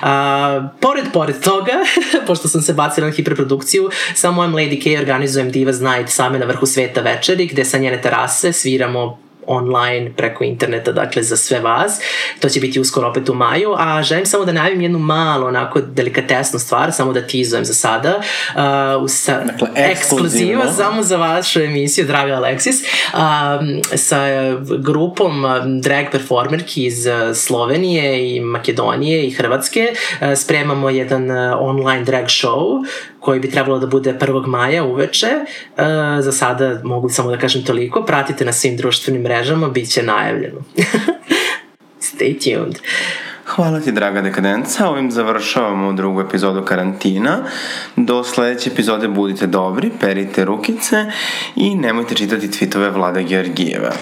A, pored, pored toga, pošto sam se bacila na hiperprodukciju, sa mojom Lady K organizujem Divas Night same na vrhu sveta večeri, gde sa njene terase sviramo online preko interneta, dakle za sve vas. To će biti uskoro opet u maju, a želim samo da najavim jednu malo onako delikatesnu stvar, samo da tizujem za sada. Uh, sa, dakle, ekskluziva samo za vašu emisiju, draga Alexis, um, sa grupom drag performerki iz Slovenije i Makedonije i Hrvatske uh, spremamo jedan uh, online drag show koji bi trebalo da bude 1. maja uveče. Uh, za sada mogu samo da kažem toliko. Pratite na svim društvenim mrežama, bit će najavljeno. Stay tuned. Hvala ti, draga dekadenca. Ovim završavamo drugu epizodu karantina. Do sledeće epizode budite dobri, perite rukice i nemojte čitati tweetove Vlade Georgijeva.